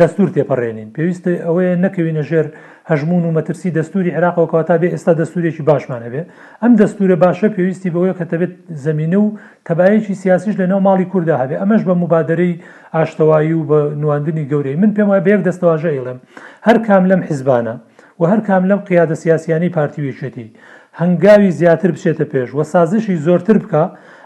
دەستوور تێپەڕێنین، پێویستە ئەوەیە نەکەوینە ژێر هەژموون و مەترسی دەستووری عێراقەوە کە واتا بێ ئێستا دەستوورێکی باشمان هەبێ. ئەم دەستوورە باشە پێویستی بەوەیە کە تەبێت زەمینە و تەبایەکی سیاسیش لە ناو ماڵی کوردا هەبێ ئەمەش بە موبادەرەی ئاشتەوایی و بە نواندنی گەورەی من پێم وایە بە یەک دەستەواژە ئەیڵێم هەر کام لەم حیزبانە و هەر کام لەم قیادە سیاسیانەی پارتی و یەکێتی هەنگاوی زیاتر بچێتە پێش و سازشی زۆرتر بکا،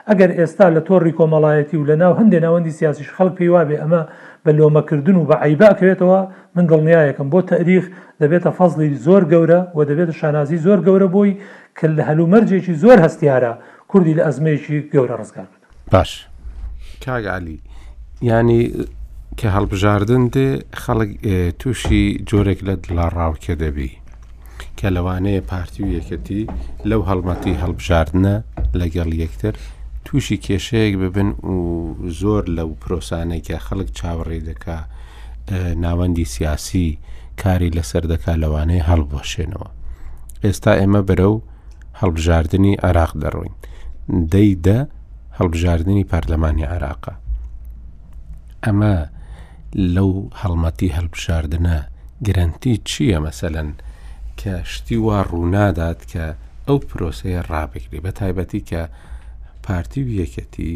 ئەگەر ئێستا لە تۆڕی کۆمەڵایەتی و لە ناو هەندێ ناوەندی سیاسیش خەڵک پێی وابێ ئەمە بە لۆمەکردن و بە عەیبە ئەکەوێتەوە، من دڵنیایەکم بۆ تەئریخ دەبێتە فەزڵی زۆر گەورە و دەبێتە شانازی زۆر گەورە بۆی کە لە هەلومەرجێکی زۆر هەستیارە کوردی لە ئەزمەیەکی گەورە ڕزگار بکا. باش کاک علی یانی کە هەڵبژاردن دێ خەڵک تووشی جۆرێک لە دڵاڕاوکێ دەبی کە لەوانەیە پارتی و یەکەتی لەو هەڵمەتی هەڵبژاردنە لەگەڵ یەکتر تووشی کێشەیەک ببن و زۆر لەو پرۆسانێکە خەڵک چاوەڕێ دەکا ناوەندی سیاسی کاری لەسەر دەکا لەوانەیە هەڵبوەشێنەوە ئێستا ئێمە بەرە و هەڵبژاردنی عێراق دەڕۆین. دەی دە هەڵبژاردنی پەرلەمانی عێراقە. ئەمە لەو هەڵمەتی هەڵبژاردنە گرنتی چییە مەسەلەن کە شتی وا ڕوونادات کە ئەو پرۆسەیە ڕابگری بە تایبەتی کە پارتی و یەکەتی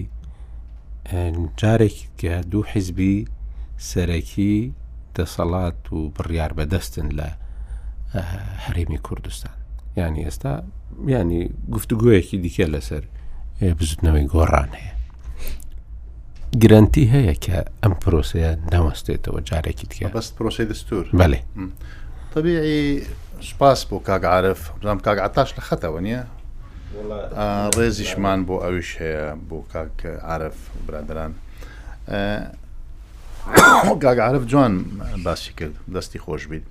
جارێکی کە دوو حیزبی سەرەکی دەسەڵات و بڕیار بەدەستن لە هەرێمی کوردستان ینی ئێستا ینی گفتوگویەکی دیکە لەسەر بزنەوەی گۆڕان هەیە گرنتی هەیە کە ئەم پرۆسەیە نەوەستێتەوە جارێکی دیکە بەست پرۆسی دەستور بەێ طبیعی سپاس بۆ کاگعاعرف بزانام کاگعتاش لە خەتەوە نیە ڕێزیشمان بۆ ئەویش هەیە بۆ کاک عرف برادران کاک عرف جوان باسی کرد دەستی خۆش بیت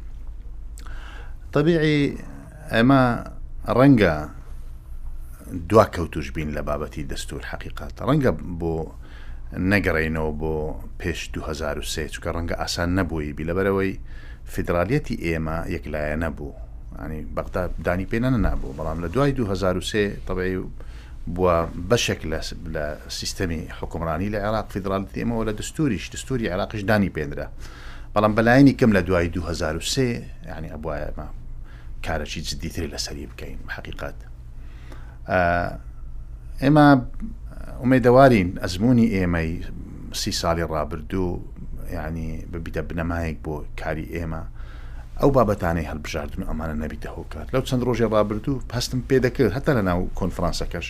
طبیعی ئەمە ڕەنگە دوا کەوتوش بین لە بابەتی دەستور حقیقات ڕەنگە بۆ نەگەڕینەوە بۆ پێش 2023 چکە ڕەنگە ئاسان نەبووی بی لەبەرەوەی فیدرالیەتی ئێمە یەک لایەنە بوو ینی بەغدا دانی پێ نەنابوو بەڵام لە دوای 2023 طبعی بووە بەشێک لە سیستەمی حکومڕانی لە عێراق فیدرالیتی ئێمەوە لە دەستوریش دەستوری عێراقیش دانی پێنرا بەڵام بەلایەنی کەم لە دوای 2023 ینی ئەبواە کارەی جددیتری لەسەری بکەین حقیقت. ئێمە ئومێدەوارین ئەزمموی ئێمەی سی ساڵی ڕابردوو ینی ببیتە بنەمایەک بۆ کاری ئێمە ئەو بابەتانەی هەلبژاردن ئەمانە نەبیتە هۆکار لەو چەند ڕۆژێ ڕابردوو پستم پێ دەکرد هەتا لە ناو کۆنفرانسەکەش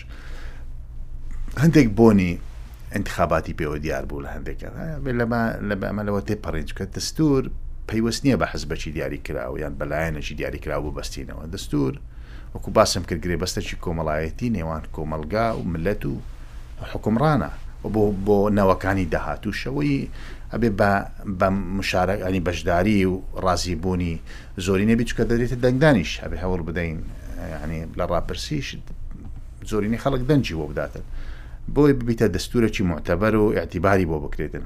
هەندێک بۆنی انتخاباتی پێوە دیار بوو لە هەندێکە لە بەمە لەوە تێپەڕێنج کە دەستور پەیوەست نییە بە حزبەکی دیاری کراوە یان بەلایەنێکی دیاری کراوە بەستینەوە دەستور وەکو باسم کرد گرێبەستەکی کۆمەڵایەتی نێوان کۆمەڵگا و مللەت و حوکمڕانە و بۆ بۆ نەوەکانی داهاتووشە وەی ئەبێ بە بە مشارەک ئەنی بەشداری و ڕازی بوونی زۆری نەبی چکە دەرێتە دەنگدانیش هەبێ هەوڵ بدەین ینی لە ڕاپرسیش زۆرینی خەڵک دەنجی بۆ بداتن بۆی ببیتە دەستورەکی معتەبەر و ئەعتیباری بۆ بکرێتن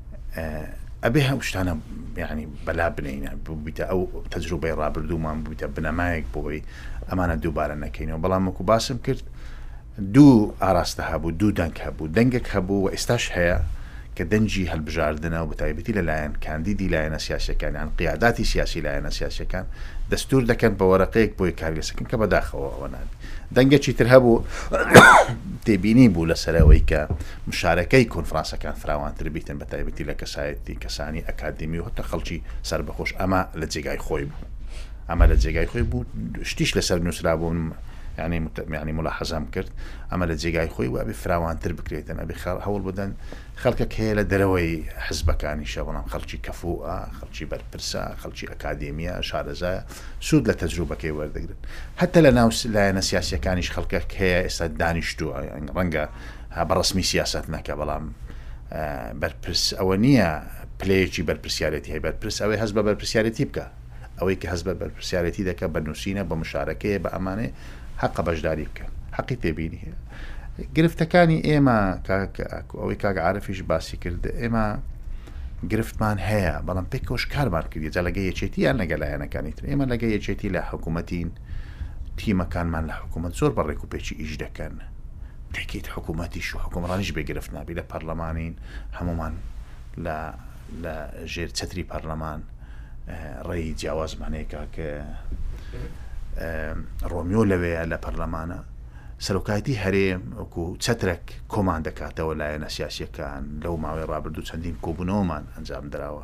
ئەبێ هەم شتانە یعنی بەلا بنینە ببیتە ئەو تەجروبەی ڕابردوومان ببیتە بنەمایەک بۆی ئەمانە دووبارە نەکەینەوە بەڵام وەکو باسم کرد دوو ئاراستە هەبوو دوو دەنگ هەبوو دەنگێک هەبوو و ئێستاش هەیە کە دەنجی هەلبژاردنە و بەتایبەتی لەلایەن کاندیدی لایەنە سیاسەکانیان قیاداتی سیاسی لایەنە سیاسەکان دەستور دەکەن بە وەرەقەیەک بۆی کارگەسەکەن کە بەداخەوە ئەوە نابی دەنگێکی تر هەبوو تێبینی بوو لەسەرەوەی کە مشارەکەی کۆنفرانسەکان فراوانتر بیتن بە تایبەتی لە کەسایەتی کەسانی ئەکادیمی و هەتا خەڵکی سەربەخۆش ئەمە لە جێگای خۆی بوو ئەمە لە جێگای خۆی بوو شتیش لەسەر نووسرا بوون ینی متمیانی ملا حەزام کرد ئەمە لە جێگای خۆی وابێ فراوانتر بکرێتن ئەبێ خەڵ هەوڵ بدەن خەڵکە کێ لە دەرەوەی حزبەکانیشە بەڵام خەڵکی کەفو خەڵکی بەرپرسە خەڵکی ئەکادمیە شارەزا سوود لە تەجروبەکەی وەردەگرن هەتە لە ناو لایەنە سیاسەکانیش خەڵکە کێ ئێستا دانیشتووە ڕەنگە بە ڕەسمی سیاسەت نەکە بەڵام بەرپرس ئەوە نییە پلەیەکی بەرپرسیارێتی هەیە بەرپرس ئەوەی هەست بە بەرپرسیارێتی بکە ئەوەی کە هەست بە بەرپرسیارێتی دەکە بە نووسینە بە مشارەکەیە بە ئەمانێ حەقە بەشداری بکە حەقی تێبینی هەیە گرفتەکانی ئێمە ئەوەی کاک عاعرفیش باسی کرد ئێمە گرفتمان هەیە بەڵام پێکەوەش کارمان کردی جا لەگە یەکێتی یان لەگە لایەنەکانی تر ئێمە لەگە یەکێتی لە حکوومەتین تیمەکانمان لە حکوومەت زۆر بە ڕێک و پێکی ئیش دەکەن تاکیت حکوومەتیش و حکومڕانیش بێگرفت نابی لە پەرلەمانین هەمومان لە لە ژێر چتری پەرلەمان ڕێی جیاوازمانەیەکە کە ڕۆمیۆ لەوەیە لە پەرلەمانە سەرۆکایەتی هەرێم وەکو چەترەک کۆمان دەکاتەوە لایەنە سیاسەکان لەو ماوەی ڕابردوو چەندین کۆبوونەوەمان ئەنجام دراوە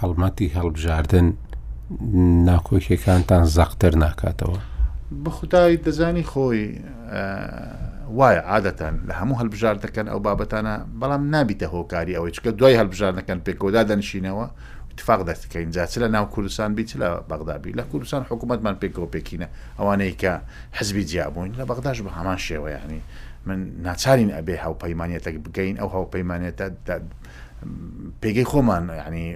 هەڵمەتی هەڵبژاردن ناکۆکیەکانتان زەقتر ناکاتەوە؟ بەخودای دەزانی خۆی وایە عادەتەن لە هەموو هەلبژاردەکەن ئەو بابەتانە بەڵام نابیتە هۆکاری ئەوەی چکە دوای هەلبژاردەکەن پێکەوەدا دەنشینەوە تفاق دەستکەین جا چ لە ناو کوردستان بیت لە بەغدابی لە کوردستان حکوومەتمان پێکەوە پێکینە ئەوانەی کە حزبی جیابووین لە بەغداش بە هەمان شێوەیانی من ناچارین ئەبێ هاوپەیمانەتەک بگەین ئەو هاوپەیمانێتە پێگەی خۆمان یانی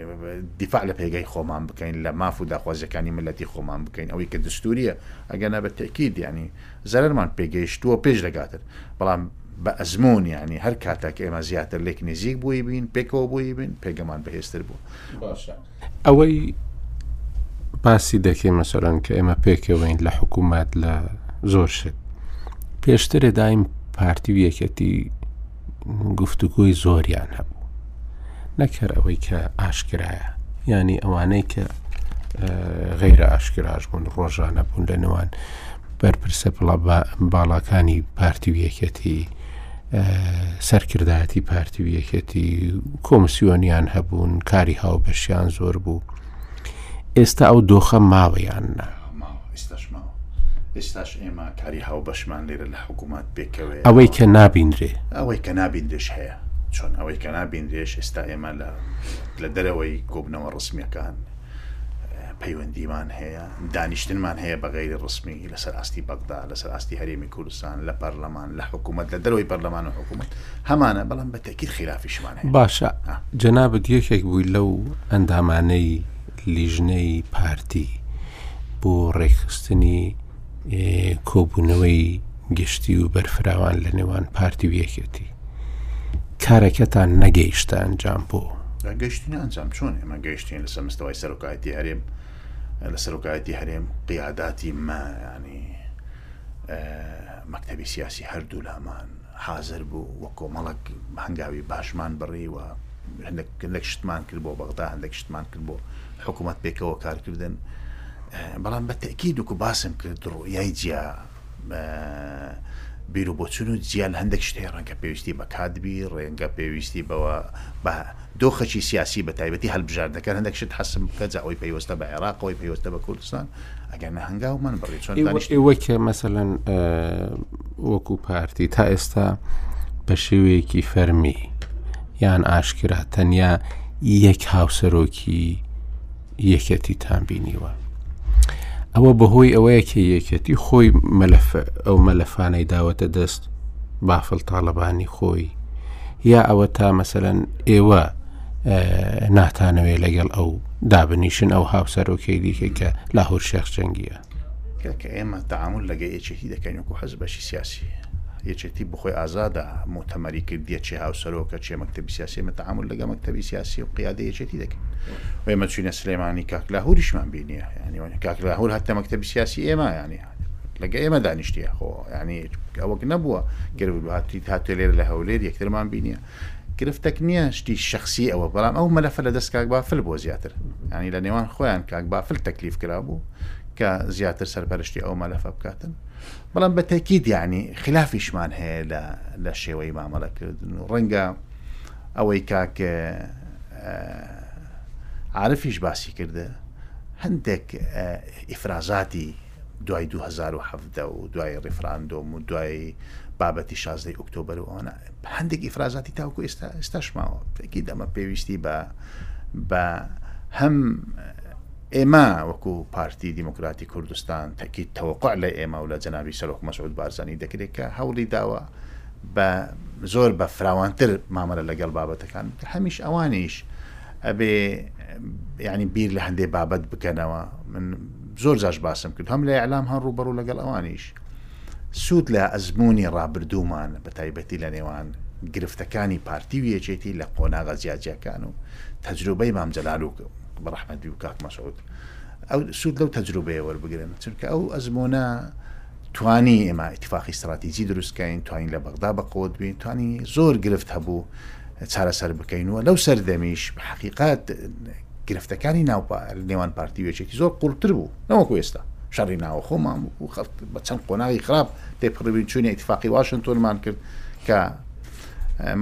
دیفاع لە پێگەی خۆمان بکەین لە ماف و داخوازیەکانی ملەتی خۆمان بکەین ئەوەی کە دەستوریە ئەگەنا بە تەکی دیانی زەرمان پێگەیشتووە پێش لەگاتر بەڵام بە ئەزمون ینی هەر کاتە کە ئێمە زیاتر لێک نزیک بووی بین پێکەوە بووی بین پێگەمان بەهێزتر بوو باشە. ئەوەی باسی دەکەین مەسەرەن کە ئێمە پێکەوەین لە حکوومەت لە زۆر شت پێشترێ دایم پارتی و یەکەتی گفتوگۆی زۆریان هەبوو نەکەر ئەوەی کە ئاشکرایە ینی ئەوانەی کە غیرە ئاشکراش بوون ڕۆژانە بوون لە نێوان بەرپرسە باڵاکانی پارتی و یەکەتی سەرکردایەتی پارتی و یەکێتی کۆمسیۆنیان هەبوون کاری هاوبەشیان زۆر بوو ئێستا ئەو دۆخە ماوەیان نا ئێستاش ئێمە کاری هاوبەشمان لێرە لە حکوومەت پێکەوەی ئەوەی کە نابینرێ ئەوەی کە نابینرێش هەیە چۆن ئەوەی کە نابینرێش ئێستا ئێمە لە لە دەرەوەی کۆبنەوە ڕسمیەکان پەیوەندیمان هەیە دانیشتنمان هەیە بە غیری ڕسمی لەسەر ئاستی بەغدا لەسەر ئاستی هەرێمی کورد سان لە پەرلەمان لە حکوومەت لە دەرەوەی پەرلەمان و حکوومەت هەمانە بەڵام بە تەکیل خلافیشمان هەیە باشە جەنابەت یەکێک بووی لەو ئەندامانەی لیژنەی پارتی بۆ ڕێکخستنی کۆبوونەوەی گشتی و بەرفراوان لە نێوان پارتی و یەکێتی کارەکەتان نەگەیشتە ئەنجام بۆ گەشتین ئەنجام چۆن ئێمە گەشتین لە سەمستەوای سەرۆکایەتی هەرێم لە سەرۆکایەتی هەرێم قیاداتی مایانی مەکتەبی سیاسی هەردوولامان حازر بوو وە کۆمەڵک هەنگاوی باشمان بڕی و هەندێک شتمان کرد بۆ بەغدا هەندێک شتمان کرد بۆ حکوومەت پێکەوە کارکردن بەڵام بە تەکی دوکو باسم کرد ڕوئای جیا بیر و بۆچون و جیال هەندێک شتێ ڕەنگە پێویستی بە کاتبی ڕێنگە پێویستی بەوە بە دۆخەکی سیاسی بە تایبەتی هەلبژاردەکە هەندێک شت حەسم بکە جاوەی پەیوەستە بە عێراقەوەی پەیوەستە بە کوردستان ئەگەرنا هەنگاومان بڕی چۆن ئێوە کە مەسەەن وەکو پارتی تا ئێستا بە شێوەیەکی فەرمی یان ئاشکرا تەنیا یەک هاوسەرۆکی یەکەتی تان بینیوە ئەوە بەهۆی ئەوەیە کە یەکەتی خۆی مەلف ئەو مەلەفانەی داوەتە دەست بافل تاالبانی خۆی یا ئەوە تا مەسەەن ئێوە ناتانەوێت لەگەڵ ئەو دابنیشن ئەو هاوسەرۆکەی دیکە کە لاهور شێخ جەنگیە. کاکە ئێمە تەعامول لەگە یەکێتی دەکەین وەکو حزبەکی سیاسی یەکێتی بخۆی ئازادە موتەمەری کردیە چێ هاوسەرۆکە چێ مەکتەبی سیاسی ئێمە تەعامول لەگە مەکتەبی سیاسی و قیادە یەکێتی دەکەین و ئێمە چوینە سلێمانی کاک لاهوریشمان بینیە ینی وەنی کاک لاهور هەتە مەکتەبی سیاسی ئێمە ینی لەگە ئێمە دانیشتیە خۆ ینی ئەوەک نەبووە گەربوو هاتی هاتێ لێر لە هەولێر یەکترمان بینیە گرفتەک نییە شتی شخصی ئەوە بەڵام ئەو مەلەفە لە دەست کاک بافل بۆ زیاتر ینی لە نێوان خۆیان کاک بافل تەکلیف کرا بوو کە زیاتر سەرپەرشتی ئەو مەلەفە بکاتن بەڵام بە تەکی دیانی خلافیشمان هەیە لە شێوەی مامەڵەکردن و ڕەنگە ئەوەی کاک عاعرفیش باسی کردە هەندێک ئیفرازاتی دوای دوو هەزار و حەڤدە و دوای ڕیفراندۆم و دوای بابەتی شازدەی ئۆکتۆبەر و ئەوانە هەندێک ئیفرازاتی تاوکو ئێستا ئێستاش ماوە پێکی دەمە پێویستی بە بە هەم ئێمە وەکو پارتی دیموکراتی کوردستان تەکی تەوەقع لە ئێمە و لە جەناوی سەرۆک مەسعود بارزانانی دەکرێت کە هەوڵی داوە بە زۆر بە فراوانتر مامەرە لەگەڵ بابەتەکان بکە هەمیش ئەوانیش ئەبێ ینی بیر لە هەندێ بابەت بکەنەوە من زۆر جاش باسم کرد هەم لە ئیعلام هەم ڕووبەڕوو لەگەڵ ئەوانیش. سوود لە ئەزموونی ڕابردوومان بە تایبەتی لە نێوان گرفتەکانی پارتی و یەکێتی لە قۆناغە جیاجیاکان و تەجروبەی مام جەلال و ڕەحمەتی و کاک مەسعود سوود لەو تەجروبەیە وەربگرن چونکە ئەو ئەزموونە توانی ئێمە ئیتیفاقی ستراتیجی دروست کەین، توانین لە بەغدا بەقوەت بین، توانی زۆر گرفت هەبوو چارەسەر بکەین و لەو سەردەمیش بە حەقیقەت گرفتەکانی ناو نێوان پارتی و یەکێتی زۆر قوڵتر بوو نەوەکو ئێستا شەڕی ناوەخۆمان بوو خەڵک بە چەند قۆناغی خراپ تێپەڕبووین چووینە ئیتیفاقی واشنتۆنمان کرد کە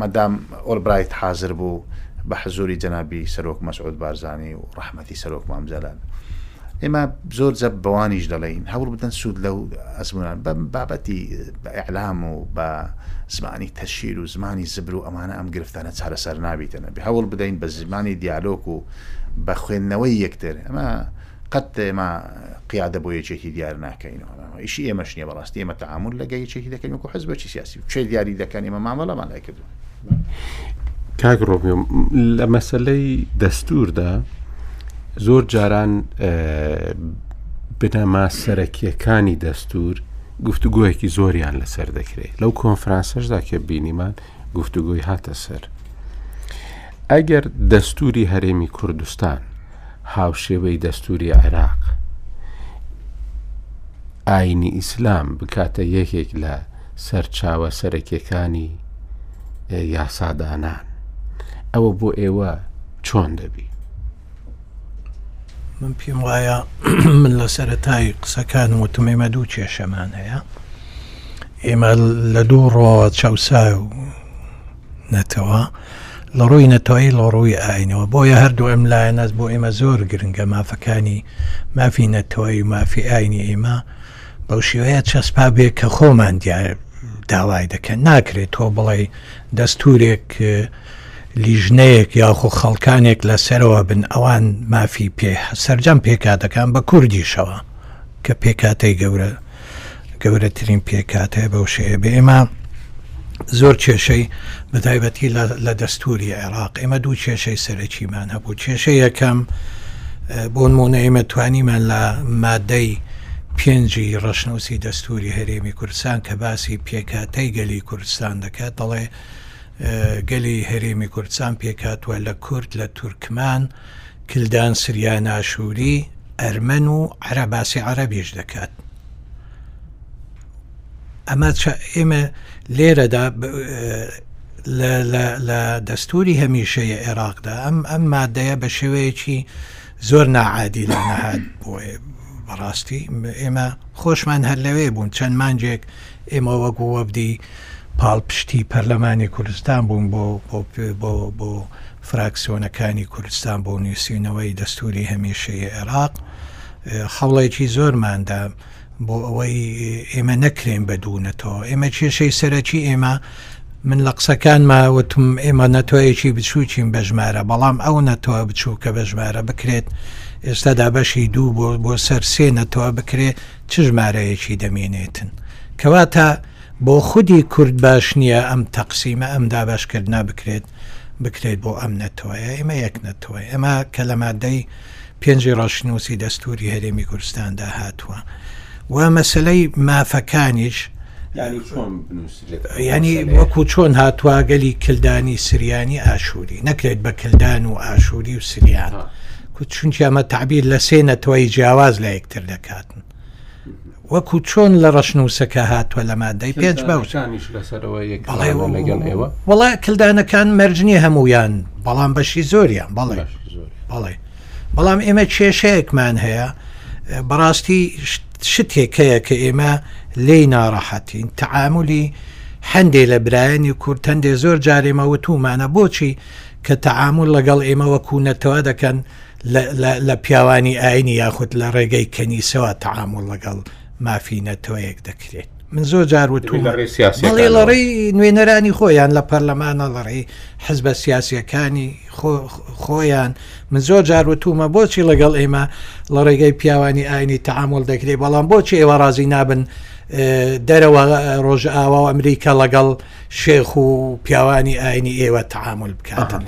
مەدام ئۆلبرایت حازر بوو بە حزوری جەنابی سەرۆک مەسعود بارزانی و ڕەحمەتی سەرۆک مام جەلال ئێمە زۆر جەب بەوانیش دەڵێین هەوڵ بدەن سوود لەو ئەزمونان بە بابەتی بە ئەعلام و بە زمانی تەشیر و زمانی زبر و ئەمانە ئەم گرفتانە چارەسەر نابیتەنە بێ هەوڵ بدەین بە زمانی دیالۆک و بە خوێندنەوەی یەکتر ئەمە قەت ئێمە قیادە بۆ یەکێکی دیار ناکەینەوە ئیشی ئێمەش نیە بەڕاستی ئێمە تەعامول لەگە یەکێکی دەکەین وەکو حزب چی سیاسی و چێ دیاری دەکەن ئێمە مامەڵەمان لای کردووە کاک ڕۆبیۆم لە مەسلەی دەستوردا زۆر جاران بنەما سەرەکیەکانی دەستور گفتوگویەکی زۆریان لەسەر دەکرێت لەو کۆنفرانسەشدا کە بینیمان گفتوگوی هاتە سەر ئەگەر دەستوری هەرێمی کوردستان هاوشێوەی دەستوری عێراق ئاینی ئیسلام بکاتە یەکێک لە سەرچاوە سەرەکیەکانی یاسادانان ئەوە بۆ ئێوە چۆن دەبی من پێم وایە من لە سەرەتای قسەکان وتم ئێمە دوو کێشەمان هەیە ئێمە لە دوو ڕۆ چەسا و نەتەوە لەڕووی نەتەوەی لەڕووی ئاینەوە بۆیە هەردوو ئەم لایەنەس بۆ ئێمە زۆر گرنگە مافەکانی مافی نەتەوەی و مافی ئاینی ئێمە بەو شێوەیە چەسپا بێ کە خۆمان دیار داوای دەکەن ناکرێت تۆ بڵێ دەستورێک لیژنەیەک یاخۆ خەڵکانێک لەسەرەوە بن ئەوان مافی پێ سرجەم پێکاتەکان بە کوردیشەوە کە پێکاتی گەورە گەورەترین پێکاتە بەوشەیە بێ ئێمە زۆر کێشەی بەتایبەتی لە دەستوری عێراق ئێمە دوو کێشەی سەرەکیمان هەبوو کێشە یەکەم بۆ نمونە ئێمە توانیمان لە مادەی پێنجی ڕەشنووسی دەستوری هەرێمی کوردستان کە باسی پێکاتەی گەلی کوردستان دەکات دەڵێ گەلی هەرێمی کوردستان پێکاتوە لە کورد لە تورکمان کلدان سریاناشوری ئەرمەن و عەرە باسی عەرەبیش دەکات ئەمە ئێمە لێرەدا لە دەستوری هەمیشەیە عێراقدا ئەم ئەم مادەیە بە شێوەیەکی زۆر ناعادی لە نەهات بۆ بەڕاستی ئێمە خۆشمان هەر لەوێ بوون چەند مانجێک ئێمە وەکو وەفدی پاڵپشتی پەرلەمانی کوردستان بوون بۆ بۆ بۆ فراکسیۆنەکانی کوردستان بۆ نووسینەوەی دەستوری هەمیشەی عێراق هەوڵێکی زۆرماندا بۆ ئەوەی ئێمە نەکرێن بە دوو نەتەوە ئێمە کێشەی سەرەکی ئێمە من لە قسەکانما وتم ئێمە نەتۆیەکی بچووکین بە ژمارە بەڵام ئەو نەتۆە بچووکە بە ژمارە بکرێت ئێستادا بەشی دوو بۆ بۆ سەر سێ نەتۆە بکرێت چ ژمارەیەکی دەمینێتن؟ کەواتە بۆ خودی کورد باش نییە ئەم تەقسیمە، ئەم دابەشکردنە بکرێت، بکرێت بۆ ئەم نەتەوەیە، ئێمە یەک نەتەوەین، ئەمە کە لە ماددەی پێنجی ڕەشنووسی دەستووری هەرێمی کورستاندا هاتووە و مەسەلەی مافەکانیش، یانی وەکو چۆن هاتواگەلی کلدانی سریانی ئاشووری نەکرێت بە کلدان و ئاشووری و سریان چونکی ئەمە تعبیر لە سێ نەتەوەی جیاواز لە یەکتر دەکاتن وەکو چۆن لە ڕەشنووسەکە هاتووە لە مادەی پێنج باوشانیش لەسەرەوە لەگەڵ ئێوە وڵا کلدانەکان مەرجنی هەمویان بەڵام بەشی زۆریان بەڵێ بەڵێ بەڵام ئێمە کێشەیەکمان هەیە بەڕاستی شتێکەیە کە ئێمە لی ناڕەحەتین تەعاملی هەندێ لە برایانی کورد هەندێ زۆر جارێمە وتومانە بۆچی کە تەعامل لەگەڵ ئێمە وەکو نەتەوە دەکەن لە پیاوانی ئاینی یاخود لە ڕێگەی کەنیسەوە تەعامل لەگەڵ مافی نەتەوەیەک دەکرێت من زۆر جار وتوم بەڵێ لەڕێی نوێنەرانی خۆیان لە پەرلەمانە لەڕێی حزبە سیاسەکانی خۆیان من زۆر جار وتومە بۆچی لەگەڵ ئێمە لە ڕێگەی پیاوانی ئاینی تعامل دەکرێت بەڵام بۆچی ئێوە ڕازی نابن دەرەوە ڕۆژ ئاوا و ئەمریکا لەگەڵ شێخ و پیاوانی ئاینی ئێوە تعامل بکاتن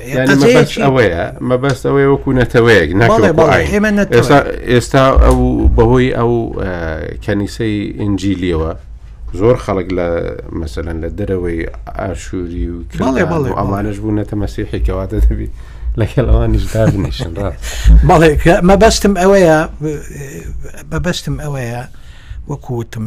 ئەوەیە مەبەست ئەوەیە وەکو نەتەوەیەک ئێستا ئەو بەهۆی ئەو کەنیسەی ئنجلیەوە زۆر خەڵک لە مەسەەن لە دەرەوەی ئاشووری و ئەمانش بوو نەتە مەسیحی کەواتە دەبی لەکەڵەوانیشدا بنیشن بەڵێ مەبەستم ئەوەیە بەبەستم ئەوەیە وەکوتم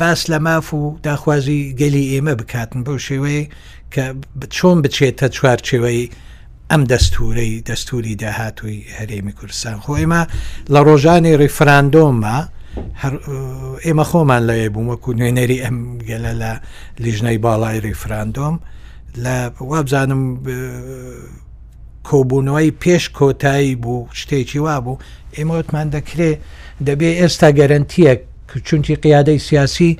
باس لە ماف و داخوازی گەلی ئێمە بکاتن بەو شێوەیە کە چۆن بچێتە چوارچێوەی ئەم دەستورەی دەستوری داهاتووی هەرێمی کوردستان خۆ ئێمە لە ڕۆژانی ڕیفراندۆمە ئێمە خۆمان لەوێ بووم وەکو نوێنەری ئەم گەلە لە لیژنەی باڵای ڕیفراندۆم لە وابزانم کۆبوونەوەی پێش کۆتایی بوو شتێکی وا بوو ئێمەوتمان دەکرێ دەبێ ئێستا گەرنتیەک چونکی قیادەی سیاسی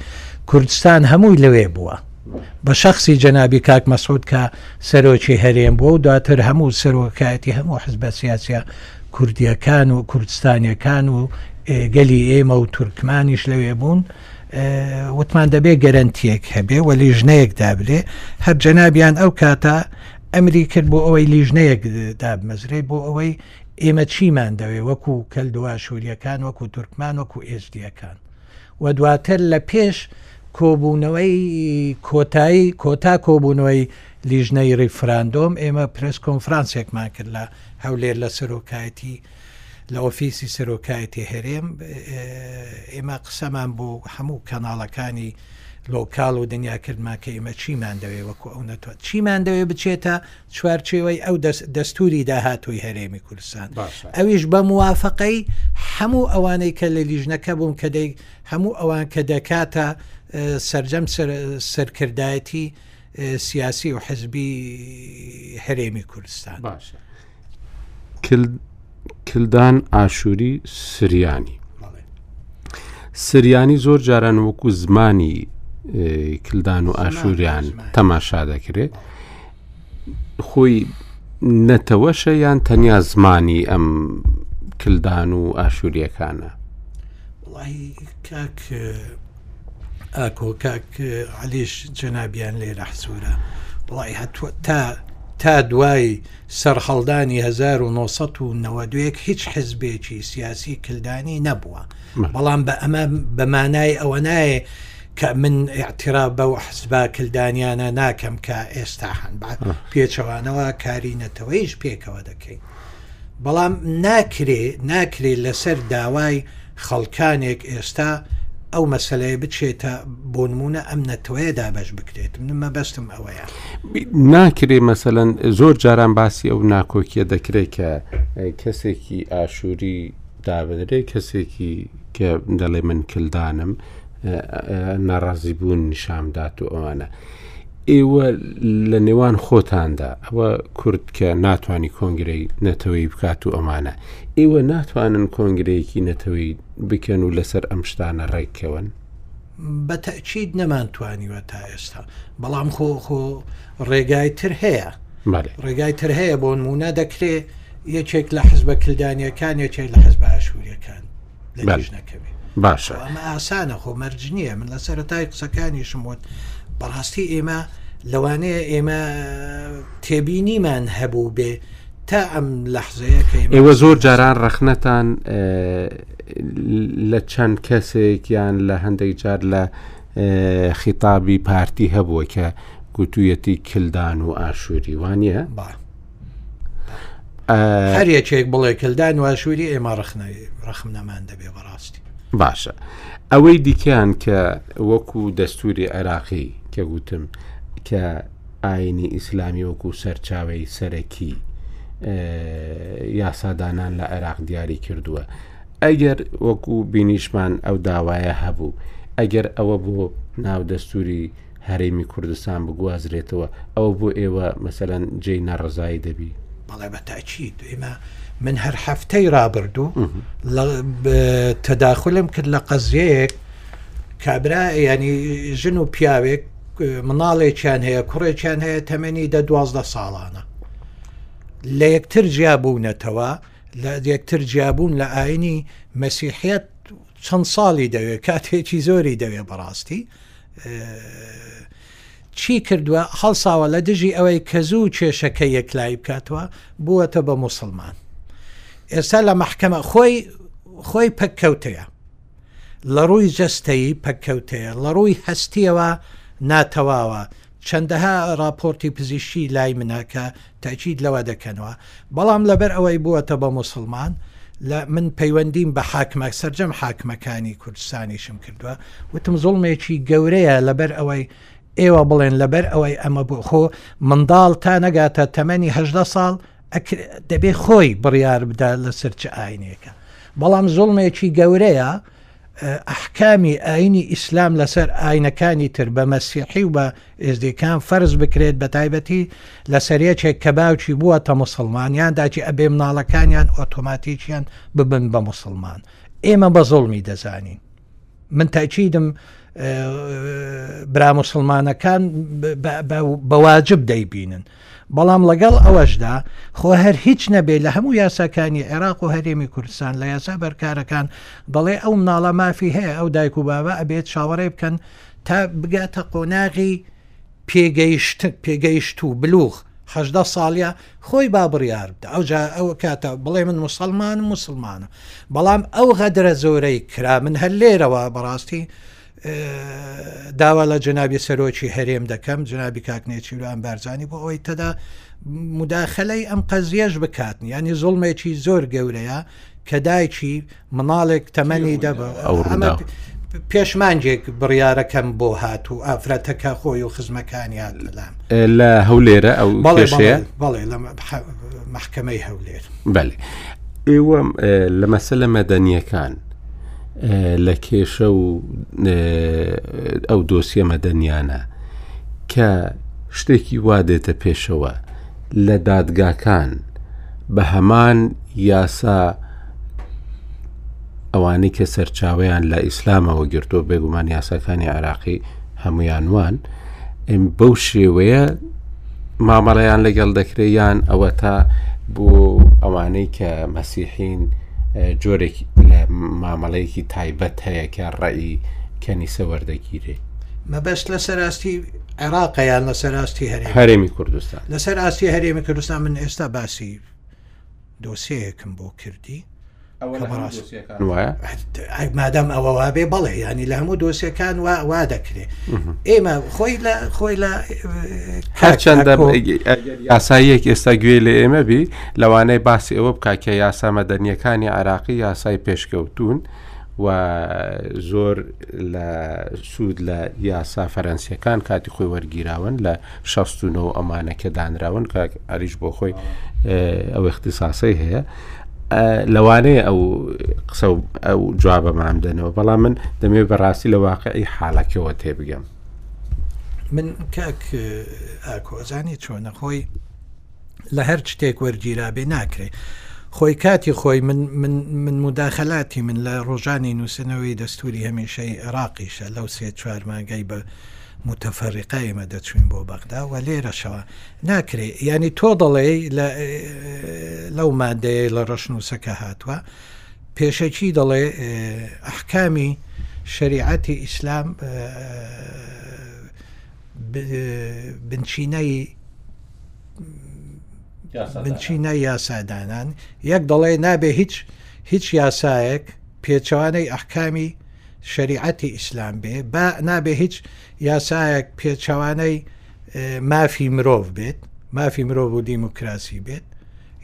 کوردستان هەمووی لەوێ بووە بە شخصی جەنابی کاک مەسعود کە سەرۆکی هەرێم بووە و دواتر هەموو سەرۆکایەتی هەموو حزبە سیاسە کوردیەکان و کوردستانیەکان و گەلی ئێمە و تورکمانیش لەوێ بوون وتمان دەبێ گەرنتیەک هەبێ وەلی ژنەیەک دابلێ هەر جەنابیان ئەو کاتە ئەمری کرد بۆ ئەوەی لیژنەیەک دابمەزرێ بۆ ئەوەی ئێمە چیمان دەوێ وەکو کەل دوواشوریەکان وەکو تورکمان وەکو ئێزدیەکان و دواتر لە پێش کۆبوونەوەی کۆتایی کۆتا کۆبوونەوەی لیژنەی ریفراندۆم ئێمە پرس کۆنفرانسێکمان کرد لە هەولێر لە سەرۆکایەتی لە ئۆفیسی سەرۆکایەتی هەرێم ئێمە قسەمان بۆ هەموو کەناڵەکانی لۆکاڵ و دنیا کردمان کە ئێمە چیمان دەوێ وەکو ئەو نەتوە چیمان دەوێ بچێتە چوارچێوەی ئەو دەستوری داهاتوی هەرێمی کوردستان ئەویش بە موواافقەی هەموو ئەوانەی کە لە لیژنەکە بووم کە دەی هەموو ئەوان کە دەکاتە سرجەم سەرکردایەتی سیاسی و حزبی هەرێمی کوردستان باشە کلدان ئاشووری سریانی سریانی زۆر جاران وەکو زمانی کلدان و ئاشووریان تەماشا دەکرێت خۆی نەتەوەشە یان تەنیا زمانی ئەم کلدان و ئاشووریەکانە. ئاکۆ کاک علیش جەنابیان لێ لە حسوورە وڵی هەتووە تا تا دوای سەرهەڵدانی 1992 هیچ حزبێکی سیاسی کلدانی نەبووە بەڵام بە ئەمە بەمانای ئەوە نایە کە من اعترا بە و حزبا کلدانیانە ناکەم کە ئێستا هەن پێچەوانەوە کاری نەتەوەیش پێکەوە دەکەین. بەڵام ناکرێ ناکرێ لەسەر داوای خەڵکانێک ئێستا ئەو مەسلەیە بچێتە بۆ نمونە ئەم نەتەوەیە دابش بکرێت من مەبەستم ئەوەیە ناکرێ مەسەەن زۆر جاران باسی ئەو ناکۆکیە دەکرێت کە کەسێکی ئاشووری دابدرێ کەسێکی کە دەڵێ من کلدانم ناڕازی بوون نیشامدات و ئەوانە ئێوە لە نێوان خۆتاندا ئەوە کورد کە ناتانی کۆنگرەی نەتەوەی بکات و ئەمانە ئێوە ناتوانن کۆنگرەیەکی نەتەوەی بکەن و لەسەر ئەم شتانە ڕێککەون بە تەکیید نەمانتوانیوە تا ئێستا بەڵام خۆ خۆ ڕێگای تر هەیە ڕێگای تر هەیە بۆ نمونە دەکرێ یەکێک لە حزبە کلدانیەکان یەکێک لە حزب ئاشووریەکان لەش نەکەوێ باشە ئەمە ئاسانە خۆ مەرج نییە من لە سەرەتای قسەکانیشم وت بەڕاستی ئێمە لەوانەیە ئێمە تێبینیمان هەبوو بێ تا ئەم لەحزەیە ئێوە زۆر جاران ڕەخنەتان لە چەند کەسێک یان لە هەندێک جار لە خیتابی پارتی هەبووە کە گوتوویەتی کلدان و ئاشووری وانە؟ هەر یەکێک بڵێ کلدان واشووری ئێمە ڕخنەوی ڕخم نەمان دەبێ بەڕاستی باشە ئەوەی دیکەیان کە وەکو دەستوری عێراقی کە گوتم کە ئاینی ئیسلامی وەکو سەرچاوی سەرەکی یاسادانان لە عێراق دیاری کردووە ئەگەر وەکو بینیشمان ئەو داوایە هەبوو ئەگەر ئەوە بۆ ناو دەستوری هەرێمی کوردستان بگوازرێتەوە ئەوە بۆ ئێوە مەسەلەن جێی ناڕەزایی دەبی؟ بەڵێ بە تاکید ئێمە من هەر هەفتەی رابردوو تەداخلم کرد لە قەزیەیەک کابرا ینی ژن و پیاوێک مناڵێکیان هەیە کوڕێکیان هەیە تەمەنی دە دوازدە ساڵانە لە یەکتر جیابوونەتەوە لە یەکتر جیابوون لە ئاینی مەسیحەت چەند ساڵی دەوێت کاتێکی زۆری دەوێت بەڕاستی چی کردووە هەڵساوە لە دژی ئەوەی کە زوو کێشەکە یەکلایی بکاتەوە بووەتە بە موسڵمان ئێستا لە مححکەمە خۆی خۆی پەککەوتەیە لە ڕووی جەستەیی پەککەوتەیە لە ڕووی هەستیەوە ناتەواوە چەندەها راپۆرتی پزیشکی لای مناکە تەئکید لەوە دەکەنەوە، بەڵام لەبەر ئەوەی بووەتە بە موسڵمان، لە من پەیوەندیم بە حاکمە سەرجەم حاکمەکانی کوردستانیشم کردووە، وتم زوڵمێکی گەورەیە لەبەر ئەوەی ئێوە بڵێن لەبەر ئەوەی ئەمە بوو، خۆ منداڵ تا نەگاتە تەمەنی هەژدە ساڵ دەبێ خۆی بڕیار بدا لەسەر چ ئاینێکە، بەڵام زوڵمێکی گەورەیە، ئەحکامی ئاینی ئیسلام لەسەر ئاینەکانی تر بە مەسیحی و بە ئێزدیکان فەرز بکرێت بە تایبەتی لەسەر یەکێک کە باوکی بووەتە مسلمان یان داکی ئەبێ مناڵەکانیان ئۆتۆماتیکیان ببن بە مسلمان ئێمە بە زۆڵمی دەزانین من تاکیدم برا مسلمانەکان بەواجب دەیبینن بەڵام ڵەگەڵ ئەوەشدا خۆ هەر هیچ نەبێ لە هەموو یاساکانی عێراق و هەرێمی کوردستان لە یاسا بەرکارەکان دەڵێ ئەو مناڵە مافی هەیە ئەو دایک و بابە ئەبێت چاوەڕێ بکەن تا بگاتە قۆناغی پێگەیشتن پێگەیشت و بلوغ حەژدە ساڵە خۆی با بڕیار بدە ئەو جا ئەو کاتە بڵێ من مسلمان مسلمانە بەڵام ئەو غەدرە زۆرەی کرا من هەر لێرەوە بەڕاستی داوا لە جەنابی سەرۆکی هەرێم دەکەم جنابی کاکنێچی و ئەمبارزانانی بۆ ئەوەی تەدا مداخلەی ئەم قەزیەش بکات ینی زڵمێکی زۆر گەورەیە کە دایکی مناڵێک تەمەنی دەبە پێشمانجێک بڕیارەکەم بۆ هات و ئافرەتەکە خۆی و خزمەکانیان لەلام لە هەولێرە ئەو بەڵێ بەڵێ لە محکمەی هەولێر بەێ ئێوە لە مەسە لە مەدەنیەکان لە کێشە و ئەو دۆسیە مەدەنیانە کە شتێکی وا دێتە پێشەوە لە دادگاکان بە هەمان یاسا ئەوانەی کە سەرچاویان لە ئیسلامەوە گرتووە بێگومان یاساکانی عێراقی هەمویان وان بەو شێوەیە مامەڵەیان لەگەڵ دەکرێت یان ئەوە تا بۆ ئەوانەی کە مەسیحین جۆرێک لە مامەڵەیەکی تایبەت هەیە کە ڕێی کەنیسە وەردەگیرێت مەبەست لە سەراستی عێراقیان لە سەراستی هەرێمی کوردستان لەسەر ئاستی هەرێمی کوردستان من ئێستا باسی دۆسیەیەکم بۆ کردی مادەم ئەوە وابێ بەڵێ ینی لە هەموو دۆسیەکان وا وا دەکرێت ئێمە خۆی لە خۆی لە هەرچەندە یاساییەک ئێستا گوێ لە ئێمە بی لەوانەیە باسی ئەوە بک کە یاسا مەدەنیەکانی عراقی یاسای پێشکەوتون و زۆر لە سوود لە یاسا فەرەنسیەکان کاتی خۆی وەرگیراون لە شەست و نۆ ئەمانە کە دانراون کاک ئەریش بۆ خۆی ئەو اختصاصی هەیە لەوانەیە ئەو قسە ئەو جوابەمان دەنەوە بەڵام من دەمێ بەڕاستی لە واقعی حاڵەکەەوە تێبگەم من کاک ئاکۆزانی چۆنە خۆی لە هەر شتێک وەرگیرا بێ ناکرێ خۆی کاتی خۆی من مداخلاتی من لە ڕۆژانی نووسنەوەی دەستوری هەمیشەی عێراقیشە لەو سێ چوارماگای بە موتەفەریقە ئێمە دەچوین بۆ بەغدا و لێرەشەوە ناکرێ ینی تۆ دەڵێ لەو مادەیە لە ڕەشنووسەکە هاتووە پێشەکی دەڵێ ئەحکامی شریعەتی ئیسلام بنچینەی بنچینە یاسادانان یەک دەڵێ نابێ هیچ هیچ یاسایەک پێچوانەی ئەحکامی شەریعەتی ئیسلام بێ با نابێ هیچ یاسایەک پێچەوانەی مافی مرۆڤ بێت مافی مرۆڤ و دیموکراسی بێت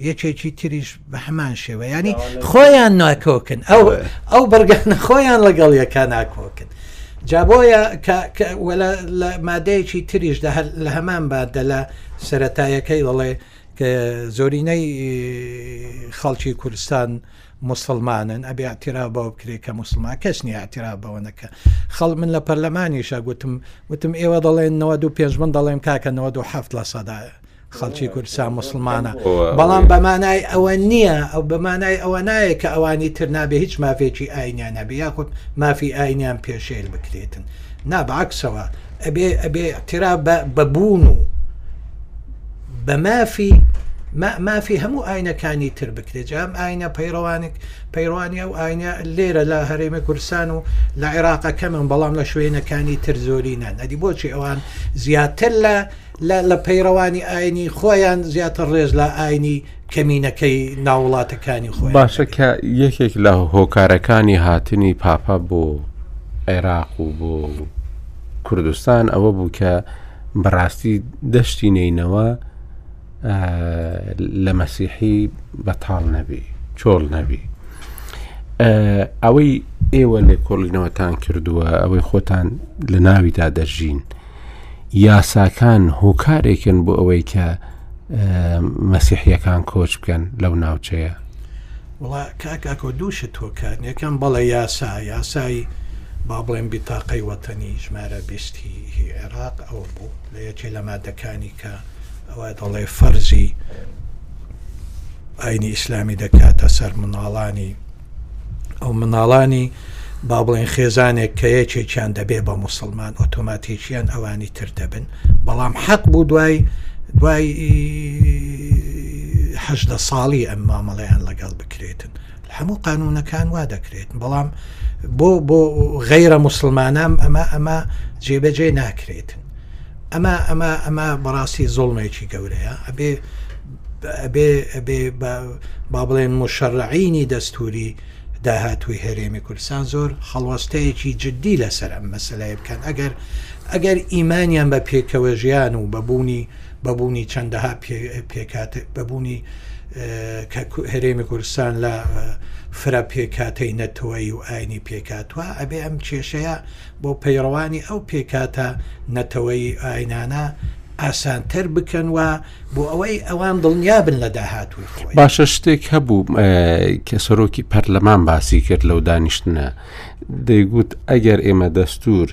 یەکێکی تریش بە هەمان شێوە ینی خۆیان ناکۆکن ئەو ئەو بەرگانە خۆیان لەگەڵ یەکە ناکۆکن جابۆیە لە مادەیەکی تریش لە هەمان بادە لە سەتایەکەی دەڵێ کە زۆرینەی خەڵکی کوردستان موسڵمانن ئەبێ ئیعتیراف بەوە بکرێ کە موسڵمان کەس نییە ئیعتیراف بەوە نەکە خەڵ من لە پەرلەمانیشە گوتم وتم ئێوە دەڵێن 95 من دەڵێم کاکە 97 لە سەدا خەڵکی کوردستان موسڵمانە بەڵام بەمانای ئەوە نییە ئەو بەمانای ئەوە نایە کە ئەوانی تر نابێ هیچ مافێکی ئاینیان هەبێ یاخود مافی ئاینیان پێشێل بکرێتن نابعکسەوە ئەبێ ئەبێ تیرا بە بەبوون و بە مافی مافی هەموو ئاینەکانی تر بکرێت جام ئاینە پەیڕەوانێک پەیڕوانی ئەو ئاینە لێرە لە هەرێمە کورسان و لە عێراق کەمن بەڵام لە شوێنەکانی تر زۆرینە ئەدی بۆچی ئەوان زیاتر لە لە پەیڕەوانی ئاینی خۆیان زیاتر ڕێز لە ئاینی کەمینەکەی ناوڵاتەکانی خۆ باشە کە یەکێک لە هۆکارەکانی هاتنی پاپا بۆ عێراق و بۆ کوردستان ئەوە بوو کە بەڕاستی دەشتی نینەوە لە مەسیحی بەتاڵ نەبی چۆڵ نەبی ئەوەی ئێوە لێ کۆڵینەوەتان کردووە ئەوەی خۆتان لە ناویدا دەژین یاساکان هۆکارێکن بۆ ئەوەی کە مەسیحیەکان کۆچ بکەن لەو ناوچەیە وەڵا کاک ئاکۆ دوو شت هۆکارن یەکەم بەڵێ یاسا یاسای با بڵێن بیتاقەی وەتەنی ژمارە بیستی هی عێراق ئەوە بوو لە یەکێ لە مادەکانی کە ئەوە دەڵێ فەرزی ئاینی ئیسلامی دەکاتە سەر مناڵانی ئەو مناڵانی با بڵێین خێزانێک کە یەکێکیان دەبێ بە مسلمان ئۆتۆماتیکیان ئەوانی تر دەبن بەڵام حەق بوو دوای دوای هەشدە ساڵی ئەم مامەڵەیان لەگەڵ بکرێتن هەموو قانونەکان وا دەکرێت بەڵام بۆ بۆ غەیرە مسلمانام ئەمە ئەمە جێبەجێ ناکرێتن ئەمە ئەمە ئەمە بەڕاستی زۆڵمێکی گەورەیە ئەبێ ئەبێ ئەبێ با بڵێن مشەڕعینی دەستوری داهاتووی هەرێمی کوردستان زۆر هەڵوەستەیەکی جددی لەسەر ئەم مەسەلەیە بکەن ئەگەر ئەگەر ئیمانیان بە پێکەوە ژیان و بەبوونی بەبوونی چەندەها پێکات بەبوونی کە هەرێمی کوردستان لە فرە پێکاتەی نەتەوەی و ئاینی پێکاتوە ئەبێ ئەم کێشەیە بۆ پەیڕەوانی ئەو پێکاتە نەتەوەی ئاینانە ئاسانتر بکەن و بۆ ئەوەی ئەوان دڵنیابن لە داهاتووی خۆی باشە شتێک هەبوو کە سەرۆکی پەرلەمان باسی کرد لەو دانیشتنە دەیگوت ئەگەر ئێمە دەستور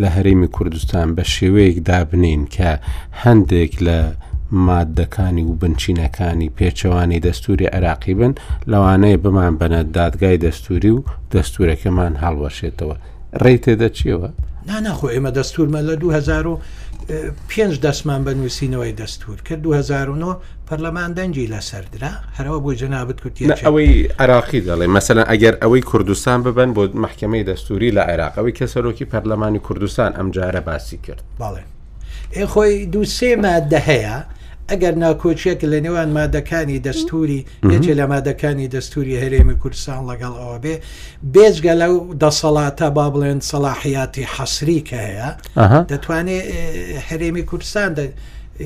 لە هەرێمی کوردستان بە شێوەیەک دابنین کە هەندێک لە مادەکانی و بنچینەکانی پێچەوانی دەستوری عراقی بن لەوانەیە بمان بەنە دادگای دەستوری و دەستورەکەمان هەڵوەشێتەوە ڕێی تێدەچیەوە نا ناخۆ ئێمە دەستورمە لە 2005 دەستمان بە نووسینەوەی دەستور کە 2009 پەرلەمان دەنگی لەسەر درا هەرەوە بۆی جەنابەت کوتی ئەوەی عراقی دەڵێ مەسەن ئەگەر ئەوەی کوردستان ببن بۆ محکمەی دەستوری لە عێراقەوەی کە سەرۆکی پەرلەمانی کوردستان ئەم جارە باسی کرد باڵێ ئێ خۆی دوو سێ مادە هەیە ئەگەر ناکۆچیەک لە نێوان مادەکانی دەستوری یەکێ لە مادەکانی دەستوری هەرێمی کوردستان لەگەڵ ئەوە بێ بێزگە لەو دەسەڵاتە با بڵێن سەلاحیاتی حەسری کە هەیە دەتوانێت هەرێمی کوردستان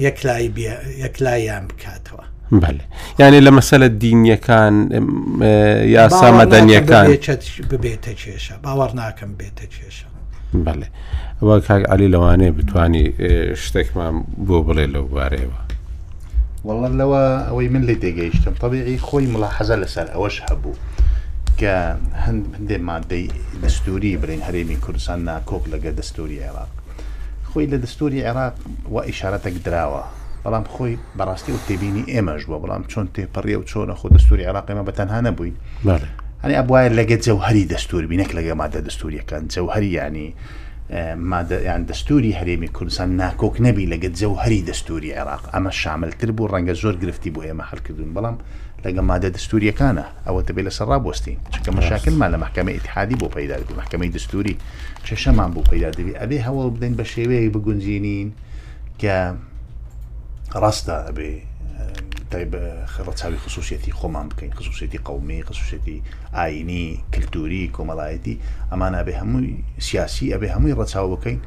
یەکلای یەکلاییان بکاتەوە بەێ یانێ لە مەسەلە دینیەکان یاسا مەدەنیەکان ببێتە کێشە باوەڕ ناکەم بێتە کێشە بەێ ئەوە کاک علی لەوانێ بتانی شتێکمان بۆ بڵێ لەو بارەیەوە وەڵە لەوە ئەوەی من لی تێگەیشتم طببیعی خۆی مڵا حەزە لەسەر ئەوەش هەبوو کە هەند هەندێ مادەی دەستوری برین هەرێمی کوردستان ناکۆک لەگە دەستوری عێراق خۆی لە دەستوری عێراق و ئیشارەتێک دراوە بەڵام خۆی بەڕاستی و تێبینی ئێمەش بووە بەڵام چۆن تێپەڕی و چۆنە خۆ دەستوری عراقیمە بە تەنها نەبووین ئەنی ئەبواە لەگە جەوهری دەستور بینەک لەگە مادە دەستوریەکان جەوهری ینی مادەیان دەستوری هەرێمی کوردستان ناکۆک نەبی لەگە جەوهری دەستوری عێراق ئەمە شاملتر بوو ڕەنگە زۆر گرفتی بۆ ئێمە هەلکردون بەڵام لەگە مادە دەستوریەکانە ئەوە دەبێت لەسەر ڕابۆستین چکە مەشاکلمان لە محکمە اتحادی بۆ پیدا دەبی محکمەی دەستوری کێشەمان بۆ پیدا دەبی ئەبێ هەوڵ بدەین بە شێوەیە بگونجێنین کە ڕاستە ئەبێ ڕەچاوی خصوصیەتی خۆمان بکەین خصوصێتی قومی خصوصێتی ئاینی کللتوری کۆمەڵایەتی ئەمان ئەبێ هەمووی سیاسی ئەبێ هەمووی ڕەچاو بکەین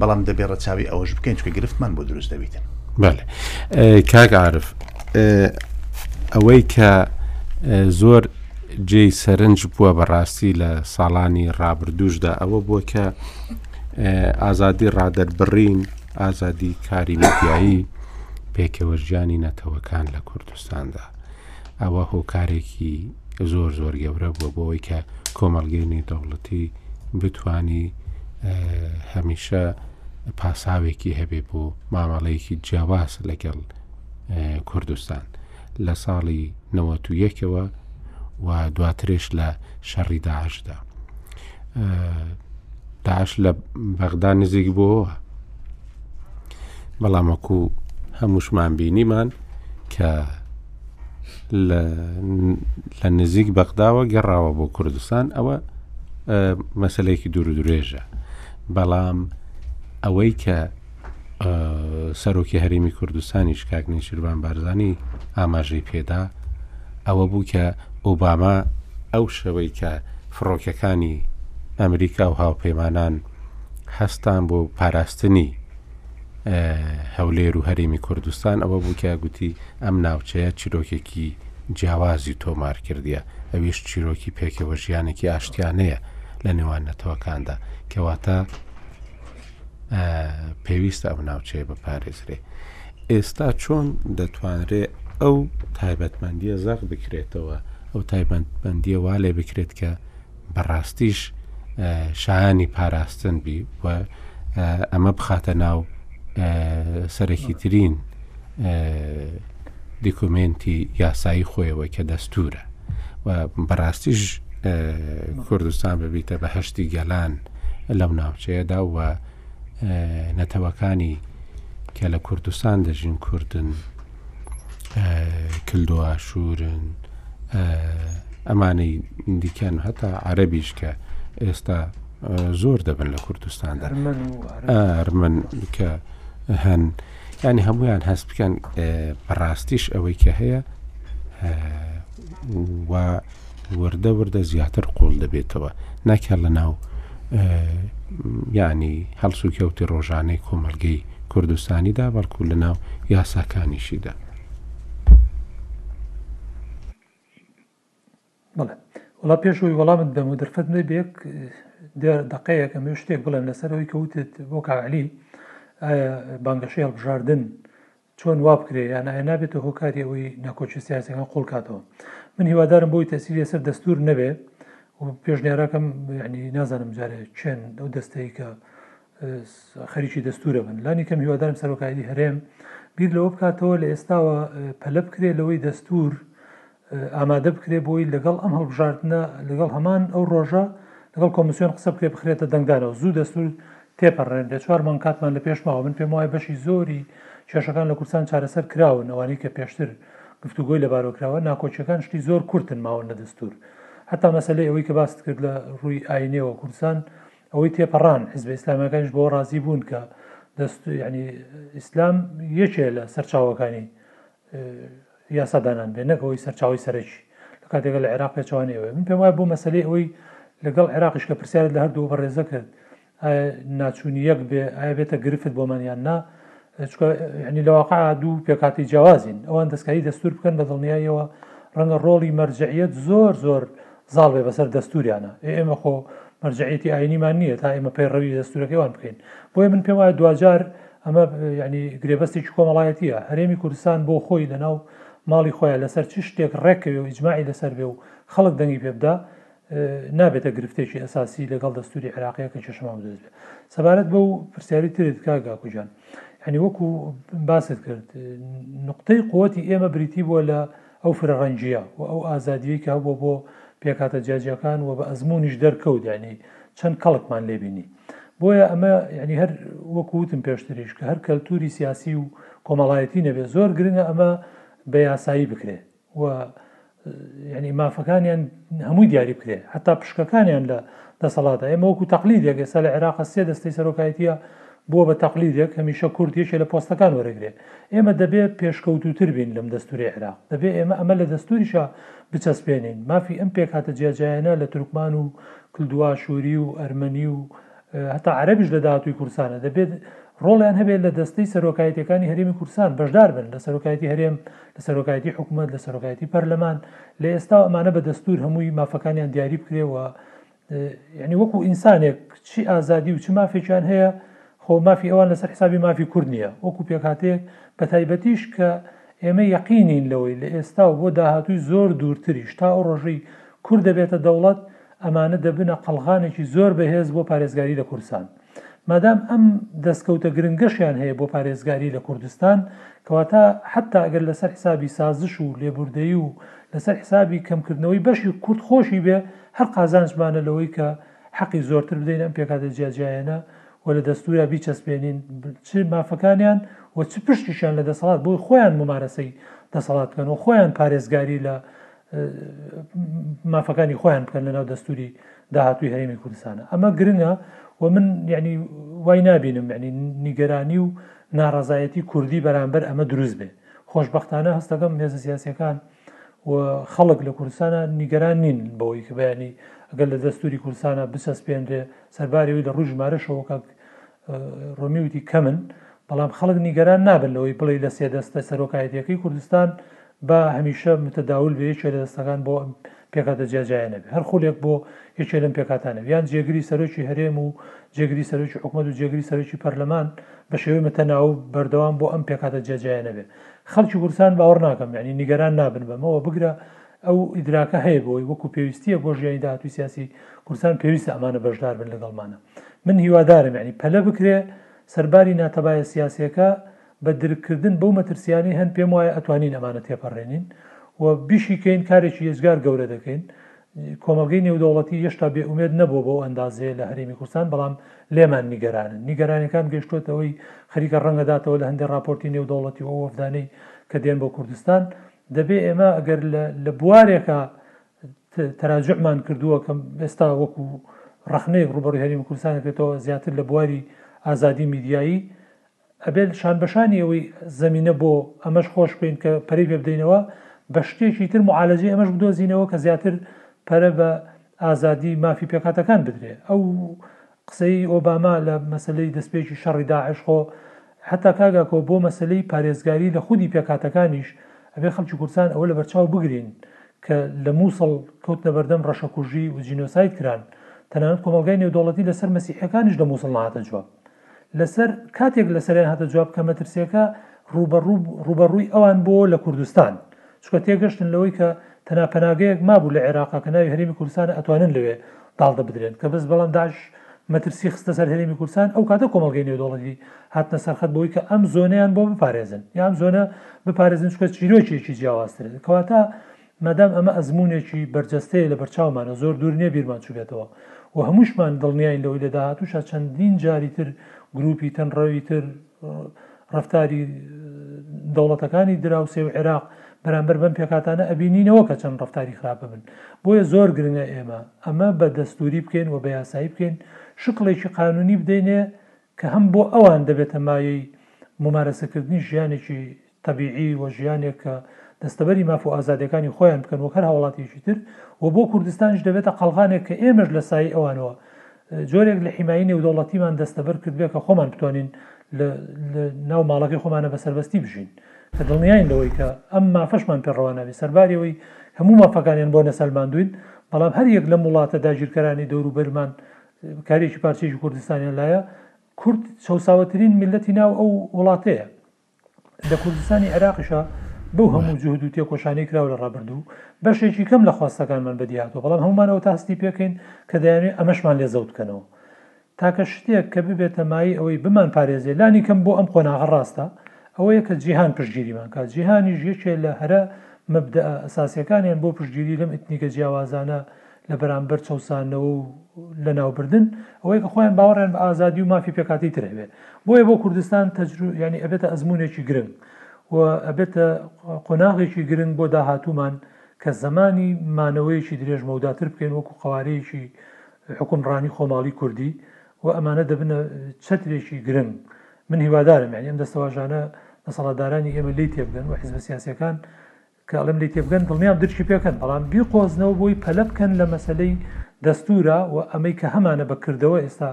بەڵام دەبێ ڕەچاوی ئەوەش بکەین چکە گرفتمان بۆ دروست دەبیتن کاک عاعرف ئەوەی کە زۆر جێی سەرنج بووە بەڕاستی لە ساڵانی ڕابردووشدا ئەوە بووە کە ئازادی ڕادەربڕین، ئازادی کاری میدیایی، پێکەوەژیانی نەتەوەکان لە کوردستاندا ئەوە هۆکارێکی زۆر زۆر گەورە بووە بۆ ئەوی کە کۆمەلگەی نێودەوڵەتی بتانی هەمیشە پاساوێکی هەبێ بۆ مامەڵەیەکی جیاواز لەگەڵ کوردستان. لە ساڵی نەوەت و یەکەوە و دواترێش لە شەڕی داعشدا داعش لە بەغدا نزیک بووەوە بەڵام وەکو هەمووشمان بینیمان کە لە نزیک بەغداوە گەڕاوە بۆ کوردستان ئەوە مەسلەیەکی دوور درێژە بەڵام ئەوەی کە سەرۆکی هەرێمی کوردستانیش کاک نێچیربان بارزانانی ئاماژەی پێدا ئەوە بوو کە ئۆباما ئەو شەوەی کە فڕۆکەکانی ئەمریکا و هاوپەیمانان هەستان بۆ پاراستنی هەولێر و هەرێمی کوردستان ئەوە بوو کە گوتی ئەم ناوچەیە چیرۆکێکی جیاوازی تۆمار کردیە ئەویش چیرۆکی پێکەوە ژیانێکی ئاشتیانەیە لە نێوان نەتەوەکاندا کەواتە پێویستە ئەو ناوچەیە بپارێزرێ ئێستا چۆن دەتوانرێ ئەو تایبەتمەندیە زەق بکرێتەوە ئەو تایبەتمەندیە وا لێ بکرێت کە بەڕاستیش شایانی پاراستن بی و ئەمە بخاتە ناو سەرەکی ترین دیکومنتی یاسایی خۆیەوە کە دەستورە و بەڕاستیش کوردستان ببیتە بەهشتی گەلان لەو ناوچەیەدا و نەتەوەکانی کە لە کوردستان دەژین کوردن کلدۆ ئاشورن ئەمانەی دیکەن هەتا عەربیش کە ئێستا زۆر دەبن لە کوردستان ئەرمن کە هەن ینی هەمویان هەست بکەن بەڕاستیش ئەوەی کە هەیە و وردە وردە زیاتر قوڵ دەبێتەوە ناکیان لە ناو ینی هەڵسوکەوتی ڕۆژانەی کۆمەلگەی کوردستانیدا بەڵکو لە ناو یاساکانیشیدا. وڵا پێشەوەی وەڵامت بەم و دەرفەت نەی بێک دەقەیەکە مێ شتێک بڵێن لەسەرەوەی کەوتت بۆ کاعلی بانگەشەی هەڵبژاردن چۆن وا بکرێ یان ئایا نابێتە هۆکاری ئەوەی ناکۆکی سیاسەکان قوڵ کاتەوە من هیوادارم بۆی تەسیری لەسەر دەستور نەبێ و پێشنیارەکەم ینی نازانم جارێ چێن ئەو دەستەی کە خەریکی دەستورە بن لانی کەم هیوادارم سەرۆکایلی هەرێم بیر لەوە بکاتەوە لە ئێستاوە پەلە بکرێت لەوەی دەستور ئامادە بکرێت بۆی لەگەڵ ئەم هەڵبژاردنە لەگەڵ هەمان ئەو ڕۆژە لەگەڵ کۆمسیۆن قسە بکرێت بخرێتە دەنگدانەوە زوو دەستور تێپەڕێنرێت چوار مانگ کاتمان لە پێش ماوە من پێم وایە بەشی زۆری کێشەکان لە کوردستان چارەسەر کراون ئەوانەی کە پێشتر گفتوگۆی لەبارەوە کراوە ناکۆکیەکان شتی زۆر کورتن ماون لە دەستور هەتا مەسەلەی ئەوەی کە باست کرد لە ڕووی ئاینەوە کوردستان ئەوەی تێپەڕان حزب ئیسلامیەکانیش بۆ ڕازی بوون کە دەست ینی ئیسلام یەکێ لە سەرچاوەکانی یاسا دانان بێ نەک ئەوەی سەرچاوی سەرەکی لە کاتێکە لە عێراق پێچوانی ئەوەیە من پێم وایە بۆ مەسلەی ئەوەی لەگەڵ عێراقیش کە پرسیارت لە هەردوو بەڕێزە کرد ناچوونی یەک بێ ئایا بێتە گرفت بۆمانیان نا ینی لەواقع دوو پێکاتی جیاوازین ئەوان دەستکاری دەستور بکەن بە دڵنیاییەوە ڕەنگە ڕۆڵی مەرجعیت زۆر زۆر زاڵ بێ بەسەر دەستوریانا ئێ ئێمە خۆ مەرجعیەتی ئاینیمان نییە تا ئێمە پەیڕەوی دەستورەکەیوان بکەین بۆیە من پێم وایە دواجار ئەمە ینی گرێبەستێکی کۆمەڵایەتیە هەرێمی کوردستان بۆ خۆی لەناو ماڵی خۆیان لەسەر چ شتێک ڕێکەوێ و ئیجمماعی لەسەر بێ و خەڵک دەنگی پێبدا نابێتە گرفتێکی ئەساسی لەگەڵ دەستوری عراقیە کە کێشەمان بدەست بێت سەبارەت بە و پرسیاری ترت کاگا کوجان ینی وەکو باست کرد نقطەی قوتی ئێمە بریتی بووە لە ئەو فرەڕەنگییە و ئەو ئازادییەی کە هەبووە بۆ پێکهاتە جیاجیاکان و بە ئەزموونیش دەرکەوت یانی چەند کەڵکمان لێ بینی. بۆیە ئەمە یانی هەر وەکو وتم پێشتریش کە هەر کەلتووری سیاسی و کۆمەڵایەتی نەبێ زۆر گرنگە ئەمە بە یاسایی بکرێ و یانی مافەکانیان هەمووی دیاری بکرێ هەتا پشکەکانیان لە دەسەڵاتە ئێمە وەکو تەقلیدێک ئێستا لە عێراقە سێ دەستەی سەرۆکایەتیە بووە بە تەقلیدێک، هەمیشە کورد یەکێ لە پۆستەکان وەرەگرێ. ئێمە دەبێ پێشکەوتووتر بین لەم دەستوورەی عێراق. دەبێ ئێمە ئەمە لە دەستووریشا بچەسپێنین. مافی ئەم پێکهاتە جیاجیایانە لە تورکمان و کلدوئاشووری و ئەرمەنی و هەتا عەرەبیش لە داهاتووی کوردستانە، دەبێ ڕۆڵیان هەبێ لە دەستەی سەرۆکایەتییەکانی هەرێمی کوردستان، بەشدار بن لە سەرۆکایەتی هەرێم، لە سەرۆکایەتی حکوومەت، لە سەرۆکایەتی پەرلەمان. لە ئێستاوە ئەمانە بە دەستوور هەمووی مافەکانیان دیاری بکرێ و یعنی وەکو ئینسانێک چی ئازادی و چ مافێکیان هەیە خۆ مافی ئەوان لەسەر حسابی مافی کورد نییە وەکو پێکاتێ بە تایبەتیش کە ئێمە یەقینین لەوەی لە ئێستا و بۆ داهاتووی زۆر دوورتریش تا ئەو ڕۆژەی کورد دەبێتە دەوڵەت ئەمانە دەبنە قەڵغانێکی زۆر بەهێز بۆ پارێزگاری لە کوردستان. مادام ئەم دەستکەوتە گرنگەشیان هەیە بۆ پارێزگاری لە کوردستان، کەواتە حەتتا ئەگەر لەسەر حسابی سازش و لێبوردەیی و لەسەر حسابی کەمکردنەوەی بەشی کورد خۆشی بێ، هەر قازانجمانە لەوەی کە حەقی زۆرتر بدەین ئەم پێکهاتە جیاجیایەنە و لە دەستورا بیچەسپێنین چ مافەکانیان و چ پشتیشیان لە دەسەڵات بۆی خۆیان مومارەسەی دەسەڵات بکەن و خۆیان پارێزگاری لە مافەکانی خۆیان بکەن لەناو دەستوری داهاتوی هەرێمی کوردستانە ئەمە گرنگە و من یعنی وای نبینم ینی نیگەرانی و ناڕزایەتی کوردی بەرامبەر ئەمە دروست بێ خۆشببختانە هەستەکەم هێزە سیاسەکان و خەڵک لە کوردستانە نیگەران نین بەوەی کە بەیانی ئەگەر لە دەستوری کوردستانە بچەسپێنرێ سەربارەوەی لە ڕوو ژمارە شەوەکە ڕۆمی وتی کەمن، بەڵام خەڵک نیگەران نابن لەوەی بڵێی لە سێ دەستە سەرۆکایەتییەکەی کوردستان با هەمیشە متداول بێ یەکێ لە دەستەکان بۆ ئەم پێکاتە جیاجیایە نەبێ هەر خولێک بۆ یەکێ لەم پێکاتانە یان جێگری سەرۆکی هەرێم و جێگری سەرۆکی حکومەت و جێگری سەرۆکی پەرلەمان بە شێوەی متەناو و بەردەوام بۆ ئەم پێکاتە جیاجیایە نەبێ خەڵکی کوردستان باوەڕ ناکەم یعنی نیگەران نابن بەمەوە بگرە ئەو ئیدراکە هەیە بۆی وەکو پێویستیە بۆ ژیانی داهاتوی سیاسی کوردستان پێویستە ئەمانە بەشدار بن لەگەڵمانە من هیوادارم یانی پەلە بکرێ سەرباری ناتەبایە سیاسیەکە بە درک کردن بەو مەترسیانەی هەن پێم وایە ئەتوانین ئەمانە تێپەڕێنین و بیشیکەین کارێکی یێجگار گەورە دەکەین کۆمەڵگەی نێودەوڵەتی هێشتا بێ ئومێد نەبووە بۆ ئەندازێ لە هەرێمی کوردستان بەڵام لێمان نیگەرانن نیگەرانەکان گەشتوتەوەی خەریکە ڕەنگەداتەوە لە هەندێک راپۆرتی نێودەوڵەتی و وەفدانەی کە دێن بۆ کوردستان دەبێ ئێمە ئەگەر لە بوارێکا تەراجوعمان کردووە کە ئێستا وەکو ڕەخنەیەک ڕوبەڕوی هەرێمی کوردستان دەکرێتەوە زیاتر لە بواری ئازادی میدیایی ئەبێت شان بەشانی ئەوەی زەمینە بۆ ئەمەش خۆش بین کە پەری پێ بدەینەوە بە شتێکی تر معالەجی ئەمەش بدۆزینەوە کە زیاتر پەرە بە ئازادی مافی پێکاتەکان بدرێ ئەو قسەی ئۆباما لە مەسەلەی دەستپێکی شەڕی داعش خۆ حەتا کاک ئاکۆ بۆ مەسەلەی پارێزگاری لە خودی پێکهاتەکانیش ئەبێ خەڵکی کوردستان ئەوە لەبەرچاو بگرین کە لە موسڵ کەوتنە بەردەم ڕەشەکوژی و جینۆساید کران تەنانەت کۆمەڵگای نێودەوڵەتی لەسەر مەسیحیەکانیش لە موسڵ نەهاتە جواب لەسەر کاتێک لەسەریان هاتە جواب کە مەترسیەکە ڕووبەڕوو ڕووبەڕووی ئەوان بۆ لە کوردستان چونکە تێگەشتن لەوەی کە تەنها پەناگەیەک مابوو لە عێراقا کە ناوی هەرێمی کوردستانە ئەتوانن لەوێ داڵدە بدرێن کە بەس بەڵام داعش مەترسی خستە سەر هەرێمی کوردستان ئەو کاتە کۆمەڵگەی نێودەوڵەتی هاتنە سەرخەت بۆی کە ئەم زۆنەیان بۆ بپارێزن یا ئەم زۆنە بپارێزن چکە چیرۆکێکی جیاوازترێت کەواتە مادام ئەمە ئەزمونێکی بەرجەستەیە لە بەرچاومانە زۆر دوور نییە بیرمان چوبێتەوە و هەمووشمان دڵنیاین لەوەی لە داهاتووشە چەندین جاری تر گروپی تەنڕەوی تر ڕەفتاری دەوڵەتەکانی دراوسێ و عێراق بەرامبەر بەم پێکاتانە ئەبینینەوە کە چەند ڕفتاری خراپە بن بۆیە زۆر گرنگە ئێمە ئەمە بە دەستوری بکەین و بە یاسایی بکەین شکڵێکی قانونی بدەینێ کە هەم بۆ ئەوان دەبێتە مایەی ممارەسەکردنی ژیانێکی تەبیعی و ژیانێک کە دەستەبەری ماف و ئازادیەکانی خۆیان بکەن وەک هەر هاوڵاتیەکی تر و بۆ کوردستانیش دەبێتە قەڵغانێک کە ئێمەش لە سایەی ئەوانەوە جۆرێک لە حیمایی نێودەوڵەتیمان دەستەبەر کردبێ کە خۆمان بتوانین لە ناو ماڵەکەی خۆمانە بە سەربەستی بژین کە دڵنیاین لەوەی کە ئەم مافەشمان پێڕەوانابێ سەرباریەوەی هەموو مافەکانیان بۆ نەسەلماندوین بەڵام هەر یەک لەم وڵاتە داگیرکەرانی دەوروبەرمان کارێکی پارچێکی کوردستانیان لایە کورد چەساوەترین میلەتی ناو ئەو وڵاتەیە لە کوردستانی عێراقیشا بەو هەموو جوهد و تێکۆشانەی کراو لە ڕابردوو، بەشێکی کەم لە خواستەکانمان بەدی هاتووە، بەڵام هەموومان ئەوەتا هەستی پێکەین کە دەیانەوێت ئەمەشمان لێ زەوت بکەنەوە. تاکە شتێک کە ببێتە مایەی ئەوەی بمانپارێزێت، لانی کەم بۆ ئەم قۆناغە ڕاستە، ئەوەیە کە جیهان پشتگیریمان کات. جیهانیش یەکێ لە هەرە مەبدەئە ئەساسییەکانیان بۆ پشتگیری لەم ئیتنیکە جیاوازانە، لە بەرامبەر چەوساندنەوە و لەناوبردن، ئەوەیە کە خۆیان باوەڕیان بە ئازادی و مافی پێکهاتەی تر هەبێت. بۆیە بۆ کوردستان تەجرو یانی ئەبێتە ئەزموونێکی گرنگ و ئەبێتە قۆناغێکی گرنگ بۆ داهاتوومان کە زەمانی مانەوەیەکی درێژ مەوداتر بکەین وەکو قەوارەیەکی حوکمڕانی خۆماڵی کوردی و ئەمانە دەبنە چەترێکی گرنگ. من هیوادارم یانی ئەم دەستەواژانە دەسەڵاتدارانی ئێمە لێی تێبگەن و حیزبە سیاسییەکان کە ئەڵێم لێی تێبگەن دڵنیام درکی پێکەن بەڵام بیقۆزنەوە بۆی پەلە بکەن لە مەسەلەی دەستورا و ئەمەی کە هەمانە بە کردەوە ئێستا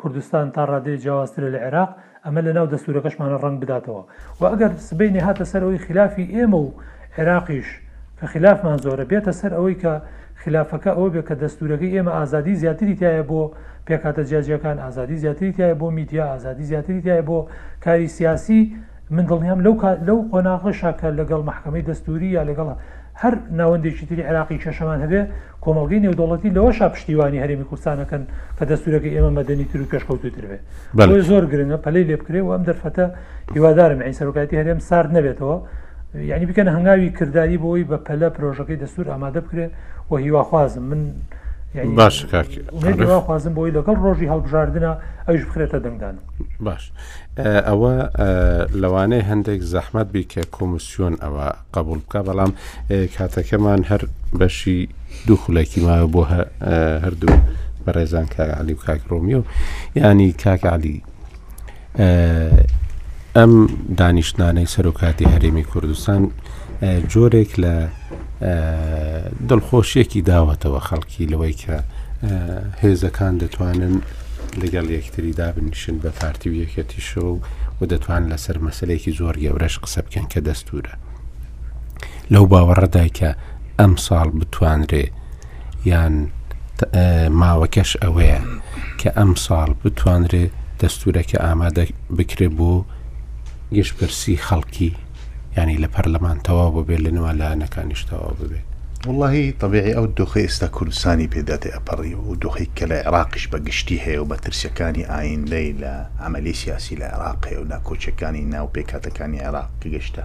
کوردستان تا ڕادەیەک جیاوازترە لە عێراق ئەمە لە ناو دەستورەکەشمانە ڕەنگ بداتەوە و ئەگەر سبەینێ هاتە سەر ئەوەی خیلافی ئێمە و عێراقیش کە خیلافمان زۆرە بێتە سەر ئەوەی کە خیلافەکە ئەوە بێ کە دەستورەکەی ئێمە ئازادی زیاتری تیایە بۆ پێکهاتە جیاجیاکان ئازادی زیاتری تیایە بۆ میدیا ئازادی زیاتری تیایە بۆ کاری سیاسی من دڵنیام لەو لەو قۆناغەشا کە لەگەڵ محکمەی دەستوری یا لەگەڵ هەر ناوەندێکی تری عێراقی کێشەمان هەبێ کۆمەلگەی نێودوڵەتی لەوەشا پشتیوانی هەرێمی کوردستانەکەن کە دەستورەکە ئێمە مەدەنی تر و پێشکەوتوتر بێ بۆی زۆر گرنگە پەلی لێ بکرێ و ئەم دەرفەتە هیوادارم عین سەرۆکایەتی هەرێم سارد نەبێتەوە یعنی بکەن هەنگاوی کردداری بۆی بە پەلە پرۆژەکەی دەستور ئامادە بکرێ و هیواخوازم من باشخوازم بۆی لەگەڵ ڕۆژی هەڵبژاردنە ئەوش بخرێتە دەنگدان باش. ئەوە لەوانەیە هەندێک زەحمەت بی کە کۆمسیۆن ئەوە قبول بکە بەڵام کاتەکەمان هەر بەشی دوو خولەکی ماوە بۆ هەردوو بەڕێزان کاگعالی و کاکڕۆمی و ینی کاکعالی ئەم دانیشتانەی سەرۆکاتی هەرێمی کوردستان جۆرێک لە دڵخۆشیەکی داوەتەوە خەڵکی لەوەی کە هێزەکان دەتوانن لەگەڵ یەکتری دابنیشن بە پارتی و یەکەتی شەو و دەتوان لەسەر مەسلەیەکی زۆر گەورەش قسە بکەن کە دەستورە لەو باوەڕەدای کە ئەم ساڵ بتوانرێ یان ماوەکەش ئەوەیە کە ئەم ساڵ بتوانرێ دەستورەکە ئامادە بکرێ بۆ گشتپرسی خەڵکی یانی لە پەرلەمان تەواو ببێت لە نێوان لایەنەکانیش تەواو ببێت وڵی طبیعی ئەو دۆخی ئێستا کوردستانی پێداتێ ئەپەڕی و دۆخی کە لە عێراقیش بە گشتی هەیە و مەترسیەکانی ئایندەی لە ئەمەلی سیاسی لە عێراق هەیە و ناکۆچەکانی ناو پێکاتەکانی عێراق کە گەشتە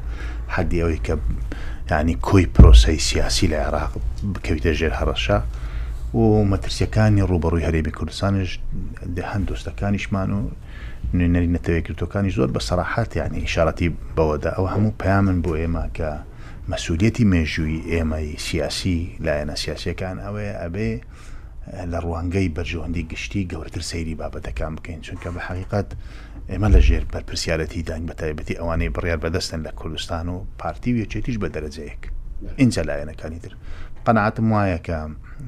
حەدیەوەی کە ینی کۆی پرۆسی سیاسی لە عێراق بکەویتە ژێر هەڕەشە و مەترسیەکانی ڕوبەڕووی هەرێمی کوردستانش دەهند دۆستەکانیشمان و نوێنەری نەتەوە یەکگرتووەکانیش زۆر بە سەراحەت یانی ئیشارەتی بەوە دا، ئەوە هەموو پەیامن بۆ ئێمە کە مەسئولییەتی مێژوویی ئێمەی سیاسی، لایەنە سیاسییەکان ئەوەیە ئەبێ لە ڕوانگەی بەرژەوەندی گشتی گەورەتر سەیری بابەتەکان بکەین، چونکە بە حەقیقەت ئێمە لە ژێر بەرپرسیارەتی داین بە تایبەتی ئەوانەی بڕیار بەدەستن لە کوردستان و پارتی و یەکێتیش بە دەرەجەیەک. ئینجا لایەنەکانی تر. قەناعەتم وایە کە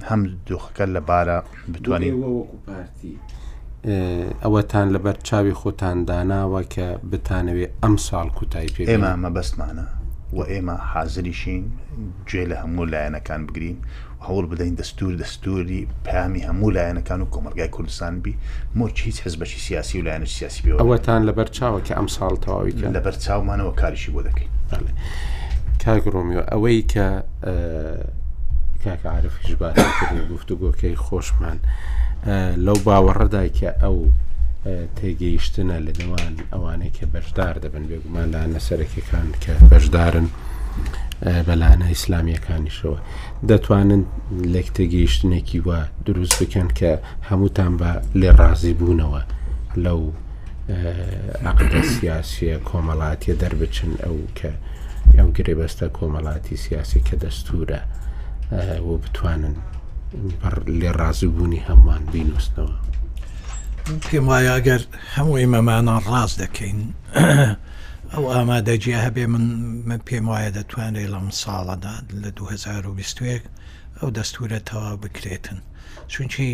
هەم دۆخەکە لە بارە بتوانین. ئەوەتان لەبەر چاوی خۆتان داناوە کە بتانەوێ ئەمساڵ کوتای پێ بێنن. ئێمە مەبەستمانە و ئێمە حازریشین گوێ لە هەموو لایەنەکان بگرین و هەوڵ بدەین دەستوور دەستووری پەیامی هەموو لایەنەکان و کۆمەڵگای کوردستان بی مۆرکی هیچ حزبەکی سیاسی و لایەنە سیاسی ئەوەتان لەبەر چاوە کە ئەم ساڵ تەواوی کە لەبەر چاومانەوە کاریشی بۆ دەکەین کاک ڕۆمیۆ ئەوەی کە کاکە عاعرفش با گفتوگۆکەی خۆشمان لەو باوەڕەدا کە ئەو تێگەیشتنە لە نێوان ئەوانەی کە بەشدار دەبن بێگوماندا نەسەرەکەکان کە بەشدارن بەلانە ئیسلامیەکانیشەوە دەتوانن لێکتێگەیشتنێکی وا دروست بکەن کە هەمووتان بە لێ ڕازی بوونەوە لەو عقدە سیاسیە کۆمەڵاتیە دەربچن ئەو کە ئەو گرێبەستە کۆمەڵاتی سیاسی کە دەستورە و بتوانن لێ ڕازی بوونی هەمووان بینوستنەوە پێم وایە ئەگەر هەموو ئێمەمانان ڕاست دەکەین ئەو ئامادەگیە هەبێ من پێم وایە دەتوانرێ لەم ساڵەدا لە دوو هەزار و بیست و یەک ئەو دەستورە تەواو بکرێتن چونکی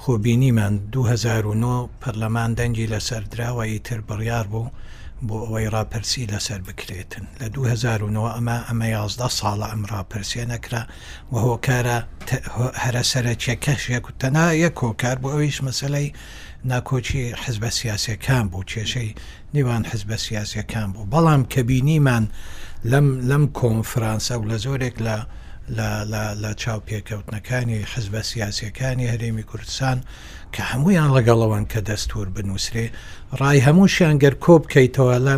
خۆ بینیمان دوو هەزار و نۆ پەرلەمان دەنگی لەسەر دراوە ئیتر بڕیار بوو بۆ ئەوەی ڕاپرسی لەسەر بکرێتن لە دوو هەزار و نۆ ئەمە ئەمە یازدە ساڵە ئەم ڕاپرسیە نەکرا و هۆکارە هەرە سەرەکیەکەش یەک و تەنها یەک هۆکار بۆ ئەویش مەسلەی ناکۆکی حزبە سیاسەکان بوو کێشەی نێوان حزبە سیاسیەکان بوو، بەڵام کە بینیمان لەم لەم کۆنفرانسە و لە زۆرێک لە لە لە لە چاوپێکەوتنەکانی حزبە سیاسیەکانی هەرێمی کوردستان کە هەموویان ڕەگەڵەوەن کە دەستور بنووسرێ ڕای هەمووشیان گەر کۆ بکەیتەوە لە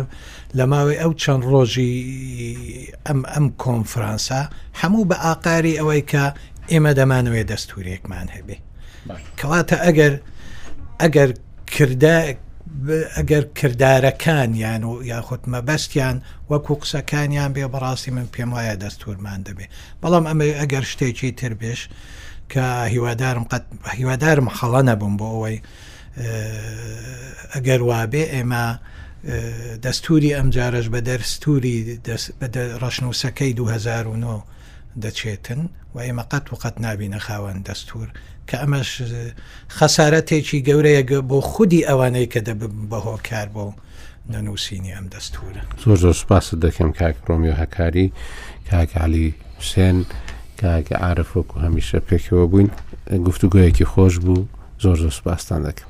لە ماوەی ئەو چەند ڕۆژی ئەم ئەم کۆنفرانسە هەموو بە ئاقاری ئەوەی کە ئێمە دەمانەوەی دەستورێکمان هەبێ کەواتە ئەگەر ئەگەر کردە ئەگەر کردارەکان یان و یاخود مەبەستیان وەکو قسەکانیان بێ بەڕاستی من پێم وایە دەستورمان دەبێ بەڵام ئەمە ئەگەر شتێکی تر بێش کە هیوادارم قەت هیوادارم خەڵە نەبووم بۆ ئەوەی ئەگەر وابێ ئێمە دەستوری ئەم جارەش بە دەرستوری بە ڕەشنووسەکەی 2009 دەچێتن و ئێمە قەت و قەت نابینە خاوەن دەستوور کە ئەمەش خەسارەتێکی گەورەیە بۆ خودی ئەوانەی کە دەبن بە هۆکار بۆ نەنووسینی ئەم دەستورە زۆر زۆر سپاست دەکەم کاک ڕۆمیۆ هەکاری کاکعالی حوسێن کاکە عاعرف وەکو هەمیشە پێکەوە بووین گفتوگویەکی خۆش بوو زۆر زۆر سپاستان دەکەم